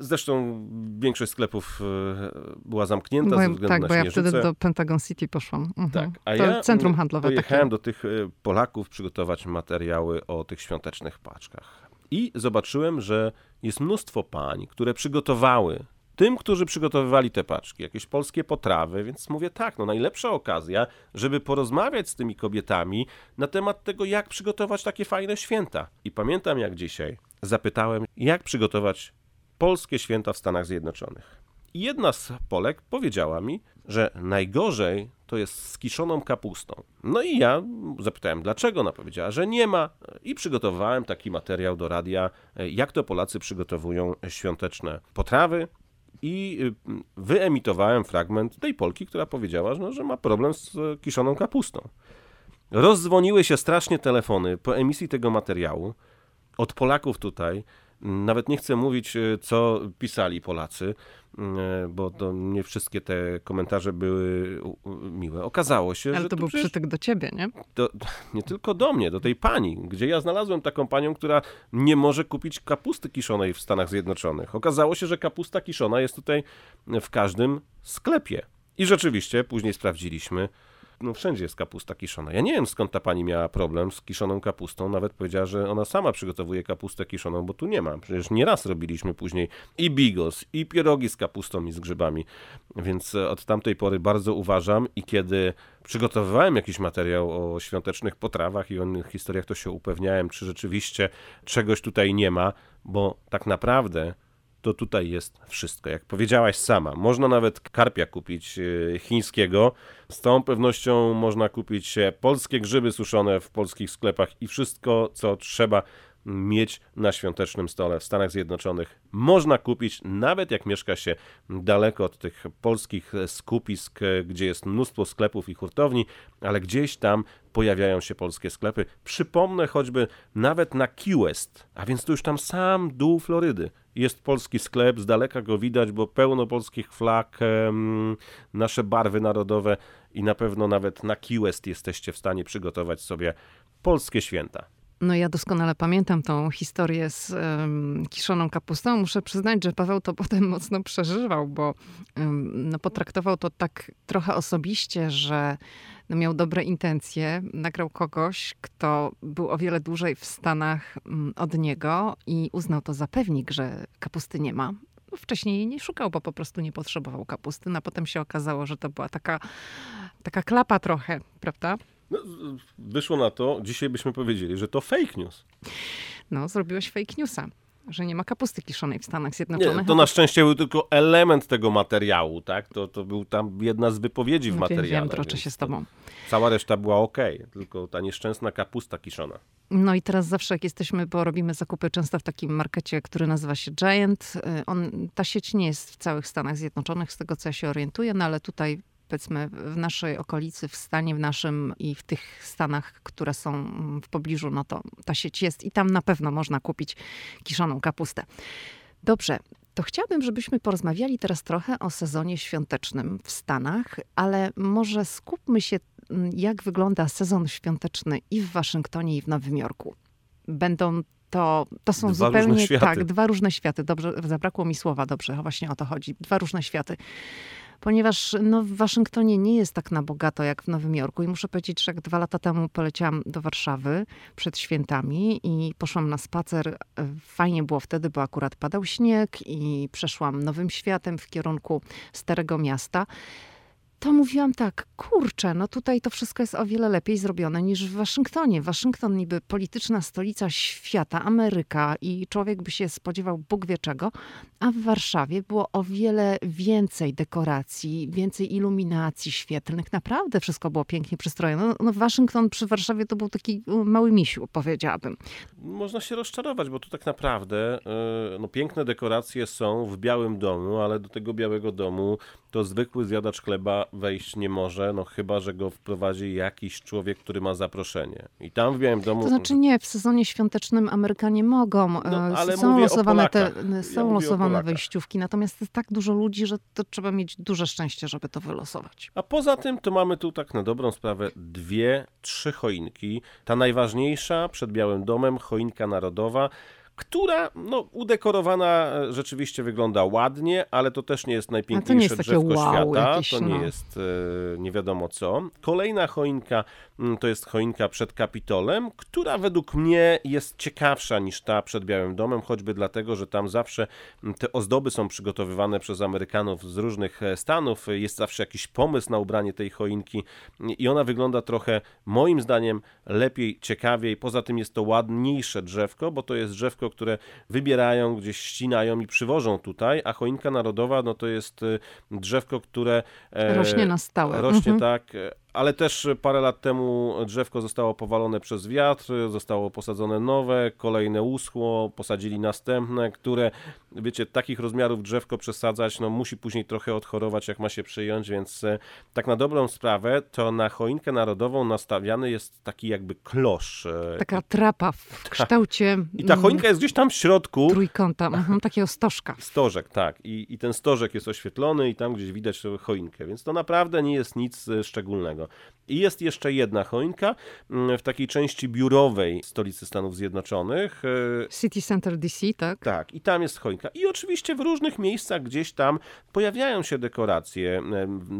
zresztą większość sklepów e, była zamknięta bo, ze względu tak, na bo ja wtedy do Pentagon City poszłam. Mhm. Tak, a to ja centrum handlowe pojechałem takie. do tych e, Polaków przygotować materiały o tych świątecznych paczkach. I zobaczyłem, że jest mnóstwo pań, które przygotowały tym, którzy przygotowywali te paczki, jakieś polskie potrawy, więc mówię tak, no najlepsza okazja, żeby porozmawiać z tymi kobietami na temat tego, jak przygotować takie fajne święta. I pamiętam jak dzisiaj zapytałem, jak przygotować polskie święta w Stanach Zjednoczonych. I jedna z Polek powiedziała mi, że najgorzej to jest z kiszoną kapustą. No i ja zapytałem, dlaczego? Ona powiedziała, że nie ma. I przygotowałem taki materiał do radia, jak to Polacy przygotowują świąteczne potrawy. I y, wyemitowałem fragment tej Polki, która powiedziała, że, no, że ma problem z kiszoną kapustą. Rozdzwoniły się strasznie telefony po emisji tego materiału od Polaków tutaj. Nawet nie chcę mówić, y, co pisali Polacy, E, bo to nie wszystkie te komentarze były miłe. Okazało się, Ale że to, to był przytyk do ciebie, nie? To, nie tylko do mnie, do tej pani, gdzie ja znalazłem taką panią, która nie może kupić kapusty kiszonej w Stanach Zjednoczonych. Okazało się, że kapusta kiszona jest tutaj w każdym sklepie. I rzeczywiście później sprawdziliśmy, no wszędzie jest kapusta kiszona. Ja nie wiem skąd ta pani miała problem z kiszoną kapustą. Nawet powiedziała, że ona sama przygotowuje kapustę kiszoną, bo tu nie ma. Przecież nieraz robiliśmy później i bigos, i pierogi z kapustą i z grzybami. Więc e, od tamtej pory bardzo uważam i kiedy przygotowywałem jakiś materiał o świątecznych potrawach i o innych historiach, to się upewniałem, czy rzeczywiście czegoś tutaj nie ma, bo tak naprawdę to tutaj jest wszystko. Jak powiedziałaś sama, można nawet karpia kupić e, chińskiego. Z całą pewnością można kupić polskie grzyby suszone w polskich sklepach i wszystko, co trzeba mieć na świątecznym stole w Stanach Zjednoczonych. Można kupić, nawet jak mieszka się daleko od tych polskich skupisk, gdzie jest mnóstwo sklepów i hurtowni, ale gdzieś tam pojawiają się polskie sklepy. Przypomnę choćby nawet na Key West, a więc to już tam sam dół Florydy. Jest polski sklep, z daleka go widać, bo pełno polskich flag, nasze barwy narodowe i na pewno nawet na Key West jesteście w stanie przygotować sobie polskie święta. No ja doskonale pamiętam tą historię z um, kiszoną kapustą. Muszę przyznać, że Paweł to potem mocno przeżywał, bo um, no, potraktował to tak trochę osobiście, że no, miał dobre intencje. Nagrał kogoś, kto był o wiele dłużej w Stanach um, od niego i uznał to za pewnik, że kapusty nie ma. No, wcześniej jej nie szukał, bo po prostu nie potrzebował kapusty. No, a potem się okazało, że to była taka, taka klapa trochę, prawda? No, wyszło na to, dzisiaj byśmy powiedzieli, że to fake news. No, zrobiłeś fake newsa że nie ma kapusty kiszonej w Stanach Zjednoczonych. Nie, to na szczęście był tylko element tego materiału, tak? To, to był tam jedna z wypowiedzi w no, materiale. Wiem, troczę się z tobą. Cała reszta była ok, tylko ta nieszczęsna kapusta kiszona. No i teraz zawsze jak jesteśmy, bo robimy zakupy często w takim markecie, który nazywa się Giant. Y, on, ta sieć nie jest w całych Stanach Zjednoczonych, z tego co ja się orientuję, no ale tutaj powiedzmy w naszej okolicy, w stanie w naszym i w tych stanach, które są w pobliżu, no to ta sieć jest i tam na pewno można kupić kiszoną kapustę. Dobrze, to chciałabym, żebyśmy porozmawiali teraz trochę o sezonie świątecznym w Stanach, ale może skupmy się, mm, jak wygląda sezon świąteczny i w Waszyngtonie, i w Nowym Jorku. Będą to, to są dwa zupełnie tak, dwa różne światy. Dobrze, zabrakło mi słowa, dobrze, właśnie o to chodzi. Dwa różne światy ponieważ no, w Waszyngtonie nie jest tak na bogato jak w Nowym Jorku. I muszę powiedzieć, że jak dwa lata temu poleciałam do Warszawy przed świętami i poszłam na spacer. Fajnie było wtedy, bo akurat padał śnieg i przeszłam Nowym Światem w kierunku Starego Miasta to mówiłam tak, kurczę, no tutaj to wszystko jest o wiele lepiej zrobione niż w Waszyngtonie. Waszyngton niby polityczna stolica świata, Ameryka i człowiek by się spodziewał Bóg wie czego, a w Warszawie było o wiele więcej dekoracji, więcej iluminacji świetlnych. Naprawdę wszystko było pięknie przystrojone. No, no Waszyngton przy Warszawie to był taki mały misiu, powiedziałabym. Można się rozczarować, bo tu tak naprawdę yy, no, piękne dekoracje są w Białym Domu, ale do tego Białego Domu to zwykły zjadacz chleba wejść nie może, no chyba, że go wprowadzi jakiś człowiek, który ma zaproszenie. I tam w Białym Domu... To znaczy nie, w sezonie świątecznym Amerykanie mogą. No, ale są losowane, te, są ja losowane wejściówki, natomiast jest tak dużo ludzi, że to trzeba mieć duże szczęście, żeby to wylosować. A poza tym to mamy tu tak na dobrą sprawę dwie, trzy choinki. Ta najważniejsza przed Białym Domem, choinka narodowa, która no, udekorowana e, rzeczywiście wygląda ładnie, ale to też nie jest najpiękniejsze nie jest drzewko wow, świata. Jakieś, to nie no. jest e, nie wiadomo co. Kolejna choinka to jest choinka przed Kapitolem, która według mnie jest ciekawsza niż ta przed Białym Domem, choćby dlatego, że tam zawsze mm, te ozdoby są przygotowywane przez Amerykanów z różnych e, stanów, jest zawsze jakiś pomysł na ubranie tej choinki i ona wygląda trochę, moim zdaniem, lepiej, ciekawiej. Poza tym jest to ładniejsze drzewko, bo to jest drzewko, które wybierają, gdzieś ścinają i przywożą tutaj, a choinka narodowa, no to jest y, drzewko, które... E, rośnie na stałe. Rośnie mhm. tak ale też parę lat temu drzewko zostało powalone przez wiatr, zostało posadzone nowe, kolejne uschło, posadzili następne, które, wiecie, takich rozmiarów drzewko przesadzać, no musi później trochę odchorować, jak ma się przyjąć, więc e, tak na dobrą sprawę, to na choinkę narodową nastawiany jest taki jakby klosz. E, Taka trapa w tak. kształcie... I ta choinka jest gdzieś tam w środku. Trójkąta, mhm, takiego stożka. Stożek, tak. I, I ten stożek jest oświetlony i tam gdzieś widać choinkę, więc to naprawdę nie jest nic e, szczególnego. triangle. I jest jeszcze jedna choinka mm, w takiej części biurowej stolicy Stanów Zjednoczonych. E, City Center DC, tak? Tak, i tam jest choinka. I oczywiście w różnych miejscach gdzieś tam pojawiają się dekoracje.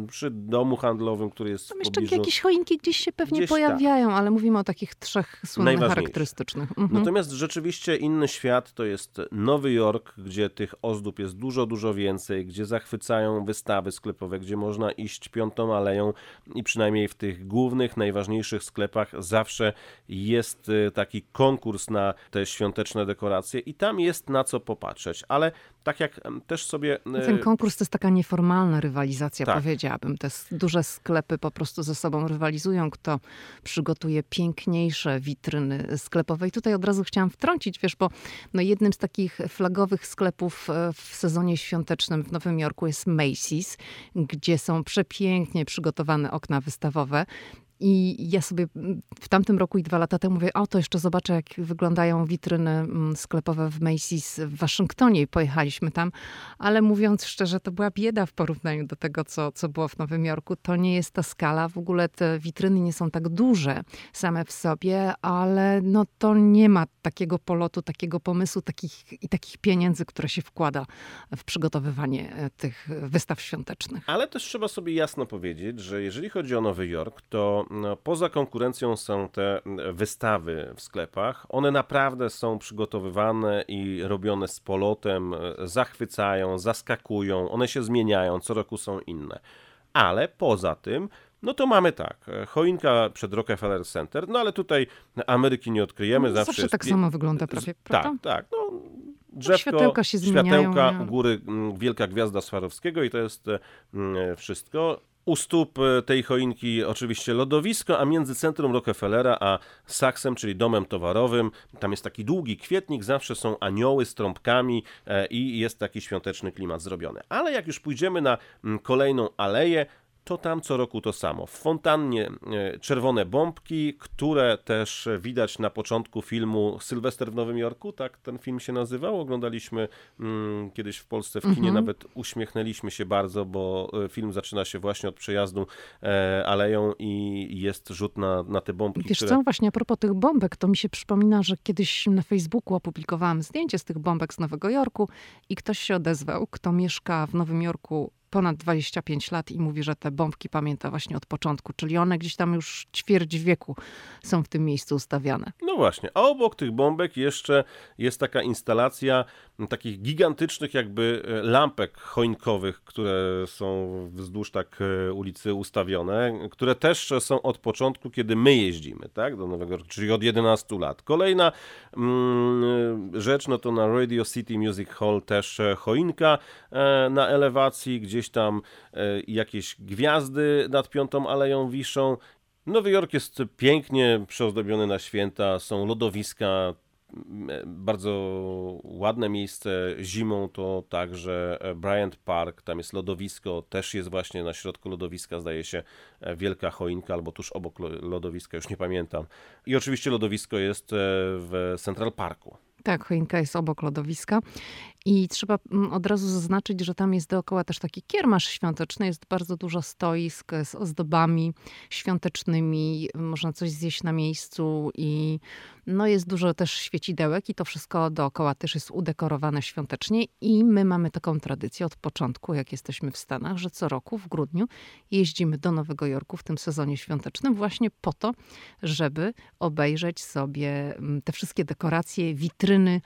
Przy domu handlowym, który jest tam w jeszcze jakieś choinki gdzieś się pewnie gdzieś pojawiają, ale mówimy o takich trzech słynnych charakterystycznych. Mhm. Natomiast rzeczywiście inny świat to jest Nowy Jork, gdzie tych ozdób jest dużo, dużo więcej, gdzie zachwycają wystawy sklepowe, gdzie można iść piątą aleją i przynajmniej w tych głównych, najważniejszych sklepach zawsze jest y, taki konkurs na te świąteczne dekoracje i tam jest na co popatrzeć, ale tak jak też sobie... Y, Ten konkurs to jest taka nieformalna rywalizacja, tak. powiedziałabym. Te duże sklepy po prostu ze sobą rywalizują, kto przygotuje piękniejsze witryny sklepowe. I tutaj od razu chciałam wtrącić, wiesz, bo no jednym z takich flagowych sklepów e, w sezonie świątecznym w Nowym Jorku jest Macy's, gdzie są przepięknie przygotowane okna wystawowe. I ja sobie w tamtym roku i dwa lata temu mówię, o to jeszcze zobaczę, jak wyglądają witryny mm, sklepowe w Macy's w Waszyngtonie i pojechaliśmy tam, ale mówiąc szczerze, to była bieda w porównaniu do tego, co, co było w Nowym Jorku. To nie jest ta skala, w ogóle te witryny nie są tak duże same w sobie, ale no to nie ma takiego polotu, takiego pomysłu takich, i takich pieniędzy, które się wkłada w przygotowywanie e, tych wystaw świątecznych. Ale też trzeba sobie jasno powiedzieć, że jeżeli chodzi o Nowy Jork, to poza konkurencją są te wystawy w sklepach. One naprawdę są przygotowywane i robione z polotem, zachwycają, zaskakują, one się zmieniają, co roku są inne. Ale poza tym no to mamy tak, choinka przed Rockefeller Center, no ale tutaj Ameryki nie odkryjemy. No, zawsze, zawsze tak samo wygląda prawie, prawda? Tak, tak. No, drzewko, światełka się zmieniają. Światełka, u góry mm, wielka gwiazda Swarowskiego i to jest mm, wszystko. U stóp e, tej choinki oczywiście lodowisko, a między centrum Rockefellera a Saksem, czyli domem towarowym, tam jest taki długi kwietnik, zawsze są anioły z trąbkami e, i jest taki świąteczny klimat zrobiony. Ale jak już pójdziemy na mm, kolejną aleję, to tam co roku to samo. W fontannie e, czerwone bombki, które też widać na początku filmu Sylwester w Nowym Jorku, tak ten film się nazywał. Oglądaliśmy mm, kiedyś w Polsce w kinie, mhm. nawet uśmiechnęliśmy się bardzo, bo e, film zaczyna się właśnie od przejazdu e, aleją i jest rzut na, na te bombki. Wiesz które... co, właśnie a propos tych bombek, to mi się przypomina, że kiedyś na Facebooku opublikowałam zdjęcie z tych bombek z Nowego Jorku i ktoś się odezwał, kto mieszka w Nowym Jorku ponad 25 lat i mówi, że te bombki pamięta właśnie od początku, czyli one gdzieś tam już ćwierć wieku są w tym miejscu ustawiane. No właśnie, a obok tych bombek jeszcze jest taka instalacja takich gigantycznych jakby e, lampek choinkowych, które są wzdłuż tak e, ulicy ustawione, które też są od początku, kiedy my jeździmy, tak, do Nowego Jorku, czyli od 11 lat. Kolejna mm, rzecz, no to na Radio City Music Hall też e, choinka e, na elewacji, gdzieś tam e, jakieś gwiazdy nad Piątą Aleją wiszą. Nowy Jork jest pięknie przyozdobiony na święta, są lodowiska, bardzo ładne miejsce zimą to także Bryant Park, tam jest lodowisko, też jest właśnie na środku lodowiska, zdaje się, wielka choinka albo tuż obok lodowiska, już nie pamiętam. I oczywiście lodowisko jest e, w Central Parku. Tak, choinka jest obok lodowiska. I trzeba mm, od razu zaznaczyć, że tam jest dookoła też taki kiermasz świąteczny. Jest bardzo dużo stoisk z ozdobami świątecznymi. Można coś zjeść na miejscu i no jest dużo też świecidełek i to wszystko dookoła też jest udekorowane świątecznie. I my mamy taką tradycję od początku, jak jesteśmy w Stanach, że co roku w grudniu jeździmy do Nowego Jorku w tym sezonie świątecznym właśnie po to, żeby obejrzeć sobie mm, te wszystkie dekoracje, witryny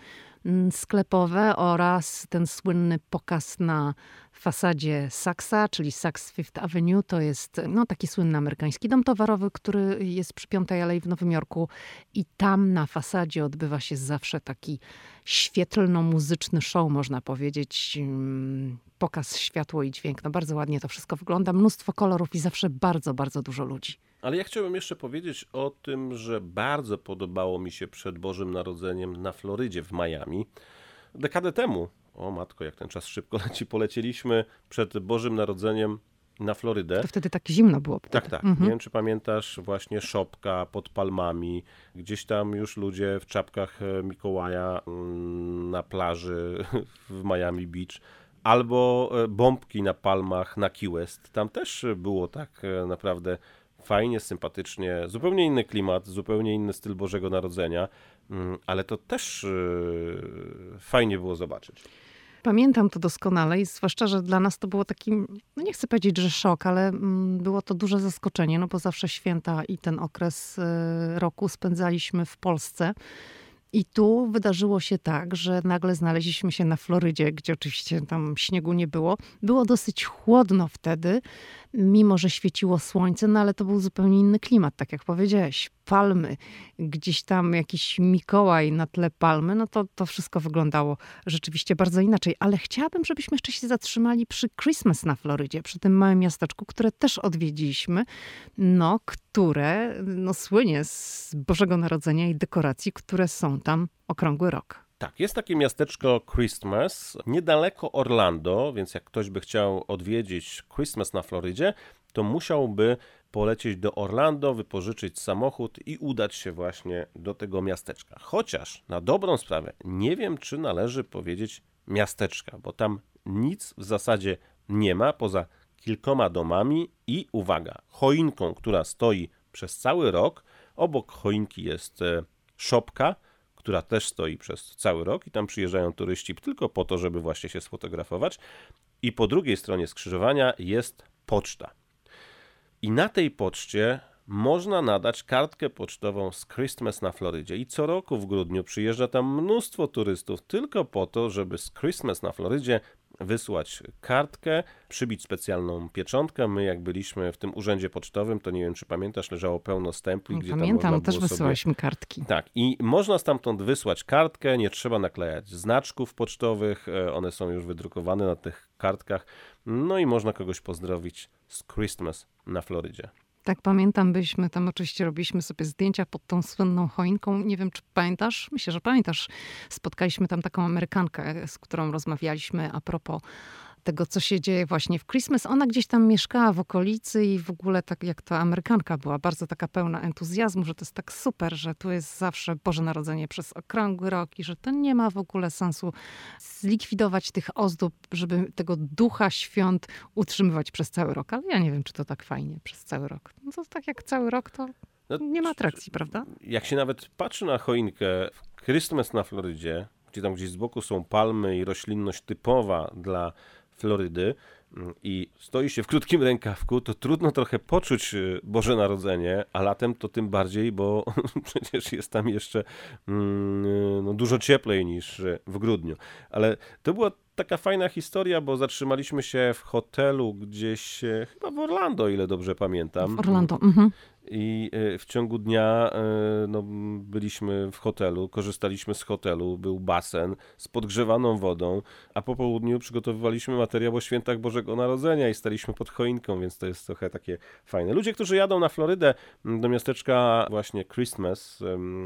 sklepowe oraz ten słynny pokaz na fasadzie Saxa, czyli Saks Fifth Avenue. To jest no, taki słynny amerykański dom towarowy, który jest przy Piątej Alei w Nowym Jorku i tam na fasadzie odbywa się zawsze taki świetlno-muzyczny show, można powiedzieć. Mm, pokaz światło i dźwięk. No bardzo ładnie to wszystko wygląda. Mnóstwo kolorów i zawsze bardzo, bardzo dużo ludzi. Ale ja chciałbym jeszcze powiedzieć o tym, że bardzo podobało mi się przed Bożym Narodzeniem na Florydzie w Miami. Dekadę temu, o matko, jak ten czas szybko leci, polecieliśmy przed Bożym Narodzeniem na Florydę. To wtedy tak zimno było. Wtedy. Tak, tak. Mhm. Nie wiem, czy pamiętasz właśnie szopka pod palmami. Gdzieś tam już ludzie w czapkach e, Mikołaja mm, na plaży w Miami Beach. Albo e, bombki na palmach na Key West. Tam też było tak e, naprawdę fajnie, sympatycznie, zupełnie inny klimat, zupełnie inny styl Bożego Narodzenia, mm, ale to też fajnie było zobaczyć. Pamiętam to doskonale i zwłaszcza, że dla nas to było taki, no nie chcę powiedzieć, że szok, ale mm, było to duże zaskoczenie, no bo zawsze święta i ten okres y, roku spędzaliśmy w Polsce. I tu wydarzyło się tak, że nagle znaleźliśmy się na Florydzie, gdzie oczywiście tam śniegu nie było. Było dosyć chłodno wtedy, mimo że świeciło słońce, no ale to był zupełnie inny klimat, tak jak powiedziałeś. Palmy, gdzieś tam jakiś Mikołaj na tle palmy, no to, to wszystko wyglądało rzeczywiście bardzo inaczej. Ale chciałabym, żebyśmy jeszcze się zatrzymali przy Christmas na Florydzie, przy tym małym miasteczku, które też odwiedziliśmy, no, które no, słynie z Bożego Narodzenia i dekoracji, które są tam okrągły rok. Tak, jest takie miasteczko Christmas niedaleko Orlando, więc jak ktoś by chciał odwiedzić Christmas na Florydzie, to musiałby polecieć do Orlando, wypożyczyć samochód i udać się właśnie do tego miasteczka. Chociaż na dobrą sprawę nie wiem, czy należy powiedzieć miasteczka, bo tam nic w zasadzie nie ma poza kilkoma domami i uwaga, choinką, która stoi przez cały rok. Obok choinki jest e, szopka, która też stoi przez cały rok i tam przyjeżdżają turyści tylko po to, żeby właśnie się sfotografować. I po drugiej stronie skrzyżowania jest poczta. I na tej poczcie można nadać kartkę pocztową z Christmas na Florydzie. I co roku w grudniu przyjeżdża tam mnóstwo turystów tylko po to, żeby z Christmas na Florydzie wysłać kartkę, przybić specjalną pieczątkę. My jak byliśmy w tym urzędzie pocztowym, to nie wiem czy pamiętasz, leżało pełno stempli, gdzie Pamiętam, też wysyłaliśmy sobie... kartki. Tak i można stamtąd wysłać kartkę, nie trzeba naklejać znaczków pocztowych, e, one są już wydrukowane na tych kartkach. No i można kogoś pozdrowić z Christmas na Florydzie. Tak, pamiętam, byliśmy tam oczywiście robiliśmy sobie zdjęcia pod tą słynną choinką. Nie wiem, czy pamiętasz? Myślę, że pamiętasz. Spotkaliśmy tam taką Amerykankę, z którą rozmawialiśmy a propos tego, co się dzieje właśnie w Christmas. Ona gdzieś tam mieszkała w okolicy i w ogóle tak jak ta Amerykanka była, bardzo taka pełna entuzjazmu, że to jest tak super, że tu jest zawsze Boże Narodzenie przez okrągły rok i że to nie ma w ogóle sensu zlikwidować tych ozdób, żeby tego ducha świąt utrzymywać przez cały rok. Ale ja nie wiem, czy to tak fajnie przez cały rok. No to tak jak cały rok, to no, nie ma atrakcji, prawda? Jak się nawet patrzy na choinkę w Christmas na Florydzie, gdzie tam gdzieś z boku są palmy i roślinność typowa dla Florydy mm, i stoi się w krótkim rękawku, to trudno trochę poczuć y, Boże Narodzenie, a latem to tym bardziej, bo przecież jest tam jeszcze mm, no, dużo cieplej niż y, w grudniu. Ale to była taka fajna historia, bo zatrzymaliśmy się w hotelu gdzieś, y, chyba w Orlando, ile dobrze pamiętam. W Orlando, mhm i e, w ciągu dnia e, no, byliśmy w hotelu, korzystaliśmy z hotelu, był basen z podgrzewaną wodą, a po południu przygotowywaliśmy materiał o świętach Bożego Narodzenia i staliśmy pod choinką, więc to jest trochę takie fajne. Ludzie, którzy jadą na Florydę do miasteczka właśnie Christmas,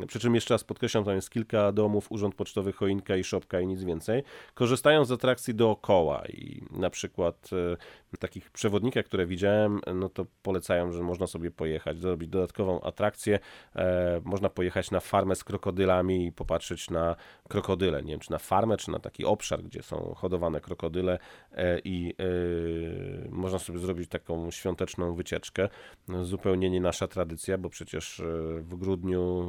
przy czym jeszcze raz podkreślam, tam jest kilka domów, urząd pocztowy, choinka i szopka i nic więcej, korzystają z atrakcji dookoła i na przykład e, takich przewodnikach, które widziałem, no to polecają, że można sobie pojechać zrobić dodatkową atrakcję. E, można pojechać na farmę z krokodylami i popatrzeć na krokodyle. Nie wiem, czy na farmę, czy na taki obszar, gdzie są hodowane krokodyle e, i e, można sobie zrobić taką świąteczną wycieczkę. Zupełnie nie nasza tradycja, bo przecież w grudniu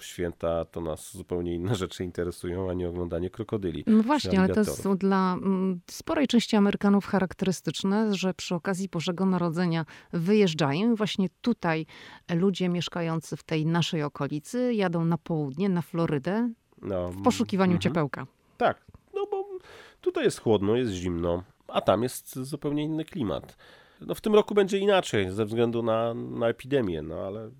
święta to nas zupełnie inne rzeczy interesują, a nie oglądanie krokodyli. No właśnie, ale to jest dla mm, sporej części Amerykanów charakterystyczne, że przy okazji Bożego Narodzenia wyjeżdżają i właśnie tutaj ludzie mieszkający w tej naszej okolicy jadą na południe, na Florydę no, w poszukiwaniu mhm. ciepełka. Tak, no bo tutaj jest chłodno, jest zimno, a tam jest zupełnie inny klimat. No w tym roku będzie inaczej ze względu na, na epidemię, no ale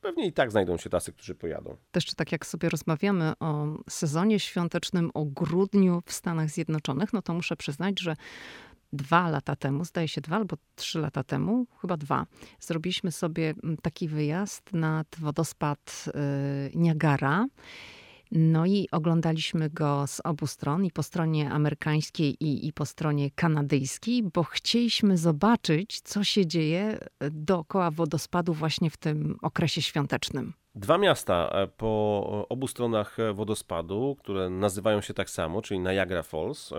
pewnie i tak znajdą się tacy, którzy pojadą. Też tak jak sobie rozmawiamy o sezonie świątecznym, o grudniu w Stanach Zjednoczonych, no to muszę przyznać, że dwa lata temu, zdaje się dwa albo trzy lata temu, chyba dwa, zrobiliśmy sobie mm, taki wyjazd nad wodospad y, Niagara. No i oglądaliśmy go z obu stron, i po stronie amerykańskiej, i, i po stronie kanadyjskiej, bo chcieliśmy zobaczyć, co się dzieje dookoła wodospadu właśnie w tym okresie świątecznym. Dwa miasta e, po obu stronach wodospadu, które nazywają się tak samo, czyli Niagara Falls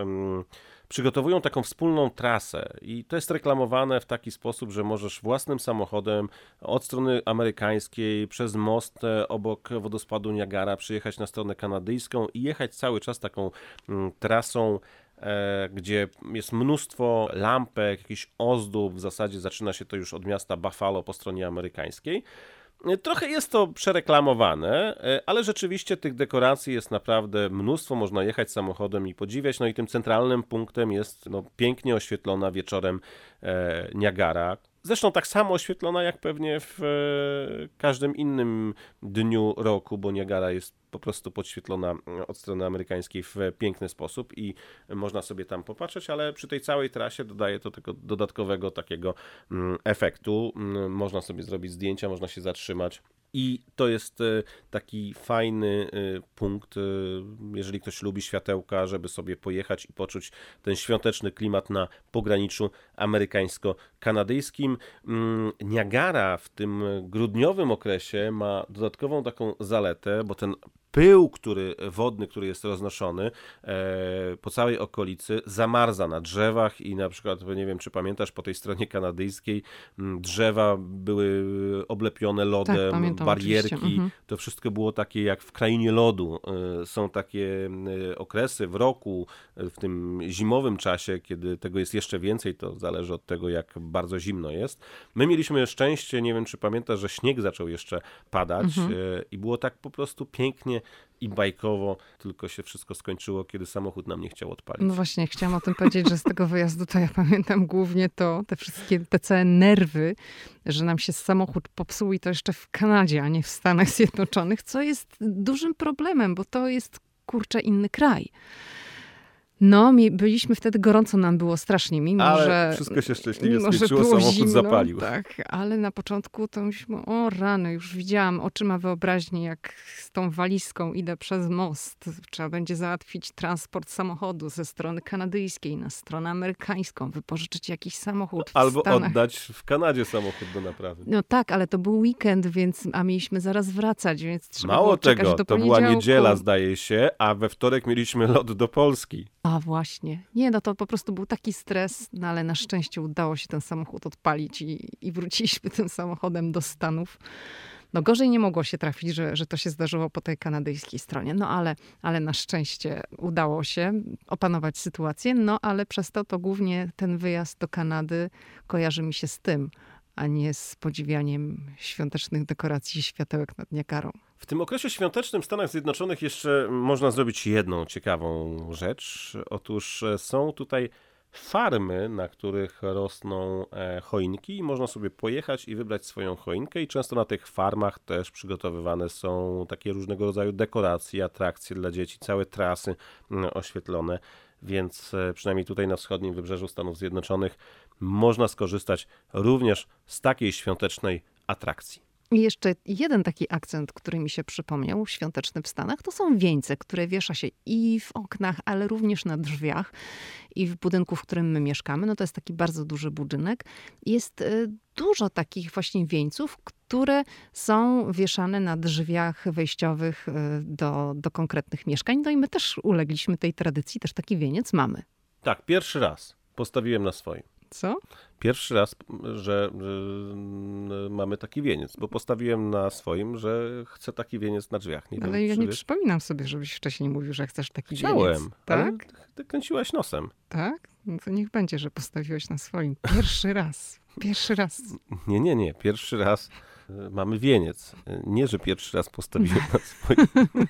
przygotowują taką wspólną trasę i to jest reklamowane w taki sposób, że możesz własnym samochodem od strony amerykańskiej przez most e, obok wodospadu Niagara przyjechać na stronę kanadyjską i jechać cały czas taką mm, trasą e, gdzie jest mnóstwo lampek, jakichś ozdób, w zasadzie zaczyna się to już od miasta Buffalo po stronie amerykańskiej. Trochę jest to przereklamowane, e, ale rzeczywiście tych dekoracji jest naprawdę mnóstwo. Można jechać samochodem i podziwiać. No i tym centralnym punktem jest no, pięknie oświetlona wieczorem e, Niagara, Zresztą tak samo oświetlona jak pewnie w e, każdym innym dniu roku, bo Niagara jest po prostu podświetlona mm, od strony amerykańskiej w piękny sposób i można sobie tam popatrzeć, ale przy tej całej trasie dodaje to tego dodatkowego takiego mm, efektu. Mm, można sobie zrobić zdjęcia, można się zatrzymać i to jest e, taki fajny e, punkt, e, jeżeli ktoś lubi światełka, żeby sobie pojechać i poczuć ten świąteczny klimat na pograniczu amerykańsko-kanadyjskim. Niagara w tym grudniowym okresie ma dodatkową taką zaletę, bo ten pył, który, wodny, który jest roznoszony e, po całej okolicy, zamarza na drzewach i na przykład, nie wiem czy pamiętasz, po tej stronie kanadyjskiej drzewa były oblepione lodem, tak, pamiętam, barierki, mhm. to wszystko było takie jak w krainie lodu. E, są takie e, okresy w roku, w tym zimowym czasie, kiedy tego jest jeszcze więcej, to zależy od tego, jak bardzo zimno jest. My mieliśmy szczęście, nie wiem czy pamiętasz, że śnieg zaczął jeszcze padać mhm. i było tak po prostu pięknie i bajkowo, tylko się wszystko skończyło, kiedy samochód nam nie chciał odpalić. No właśnie, chciałam o tym powiedzieć, że z tego wyjazdu to ja pamiętam głównie to, te wszystkie, te całe nerwy, że nam się samochód popsuł i to jeszcze w Kanadzie, a nie w Stanach Zjednoczonych, co jest dużym problemem, bo to jest kurczę inny kraj. No, mi, byliśmy wtedy, gorąco nam było strasznie, mimo ale że... wszystko się szczęśliwie skończyło, samochód zimno, zapalił. Tak, ale na początku to myślałem, o rany, już widziałam oczyma wyobraźni, jak z tą walizką idę przez most. Trzeba będzie załatwić transport samochodu ze strony kanadyjskiej na stronę amerykańską, wypożyczyć jakiś samochód Albo Stanach. oddać w Kanadzie samochód do naprawy. No tak, ale to był weekend, więc, a mieliśmy zaraz wracać, więc trzeba Mało było tego, do to była niedziela zdaje się, a we wtorek mieliśmy lot do Polski. A właśnie. Nie, no to po prostu był taki stres, no ale na szczęście udało się ten samochód odpalić i, i wróciliśmy tym samochodem do Stanów. No gorzej nie mogło się trafić, że, że to się zdarzyło po tej kanadyjskiej stronie. No ale, ale na szczęście udało się opanować sytuację. No ale przez to to głównie ten wyjazd do Kanady kojarzy mi się z tym, a nie z podziwianiem świątecznych dekoracji światełek nad Niagarą. W tym okresie świątecznym w Stanach Zjednoczonych jeszcze można zrobić jedną ciekawą rzecz. Otóż e, są tutaj farmy, na których rosną e, choinki i można sobie pojechać i wybrać swoją choinkę i często na tych farmach też przygotowywane są takie różnego rodzaju dekoracje, atrakcje dla dzieci, całe trasy oświetlone, więc e, przynajmniej tutaj na wschodnim wybrzeżu Stanów Zjednoczonych można skorzystać również z takiej świątecznej atrakcji. I jeszcze jeden taki akcent, który mi się przypomniał, świąteczny w Stanach, to są wieńce, które wiesza się i w oknach, ale również na drzwiach i w budynku, w którym my mieszkamy. No to jest taki bardzo duży budynek. Jest y, dużo takich właśnie wieńców, które są wieszane na drzwiach wejściowych y, do, do konkretnych mieszkań. No i my też ulegliśmy tej tradycji, też taki wieniec mamy. Tak, pierwszy raz postawiłem na swoim. Co? Pierwszy raz, że, że mm, mamy taki wieniec, bo postawiłem na swoim, że chcę taki wieniec na drzwiach. Nie ale wiem, ja nie wiesz? przypominam sobie, żebyś wcześniej mówił, że chcesz taki Chciałem, wieniec. Tak? ty kręciłaś nosem. Tak? No to niech będzie, że postawiłeś na swoim. Pierwszy raz. Pierwszy raz. Nie, nie, nie. Pierwszy raz e, mamy wieniec. Nie, że pierwszy raz postawiłem na swoim.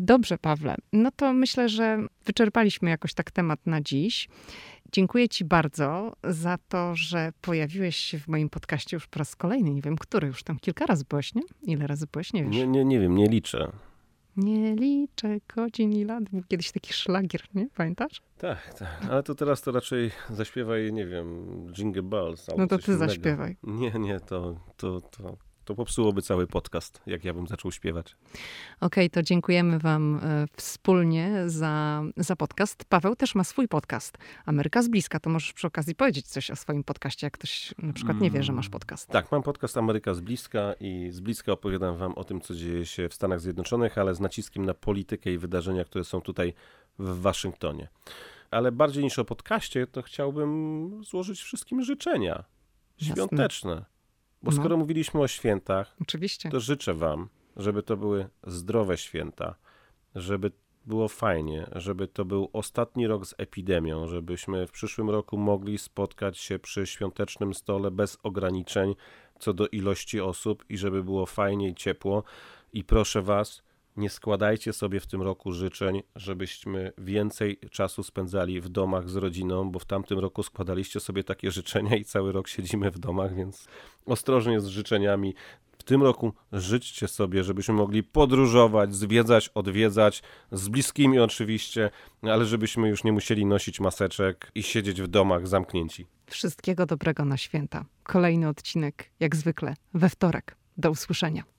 Dobrze, Pawle. No to myślę, że wyczerpaliśmy jakoś tak temat na dziś. Dziękuję Ci bardzo za to, że pojawiłeś się w moim podcaście już po raz kolejny. Nie wiem, który już tam kilka razy byłeś, nie? Ile razy byłeś? Nie wiesz. Nie, nie, nie wiem, nie liczę. Nie liczę godzin i lat. Był kiedyś taki szlagier, nie? Pamiętasz? Tak, tak. Ale to teraz to raczej zaśpiewaj, nie wiem, Jingle Bells. no to ty innego. zaśpiewaj. Nie, nie, to, to, to, to popsułoby cały podcast, jak ja bym zaczął śpiewać. Okej, okay, to dziękujemy Wam e, wspólnie za, za podcast. Paweł też ma swój podcast. Ameryka z bliska. To możesz przy okazji powiedzieć coś o swoim podcaście, jak ktoś na przykład nie wie, że masz podcast. Tak, mam podcast Ameryka z bliska i z bliska opowiadam Wam o tym, co dzieje się w Stanach Zjednoczonych, ale z naciskiem na politykę i wydarzenia, które są tutaj w Waszyngtonie. Ale bardziej niż o podcaście, to chciałbym złożyć wszystkim życzenia świąteczne. Jasne. Bo no. skoro mówiliśmy o świętach, Oczywiście. to życzę Wam, żeby to były zdrowe święta, żeby było fajnie, żeby to był ostatni rok z epidemią, żebyśmy w przyszłym roku mogli spotkać się przy świątecznym stole bez ograniczeń co do ilości osób i żeby było fajnie i ciepło. I proszę Was, nie składajcie sobie w tym roku życzeń, żebyśmy więcej czasu spędzali w domach z rodziną, bo w tamtym roku składaliście sobie takie życzenia i cały rok siedzimy w domach, więc ostrożnie z życzeniami. W tym roku życzcie sobie, żebyśmy mogli podróżować, zwiedzać, odwiedzać, z bliskimi oczywiście, ale żebyśmy już nie musieli nosić maseczek i siedzieć w domach zamknięci. Wszystkiego dobrego na święta. Kolejny odcinek, jak zwykle, we wtorek. Do usłyszenia.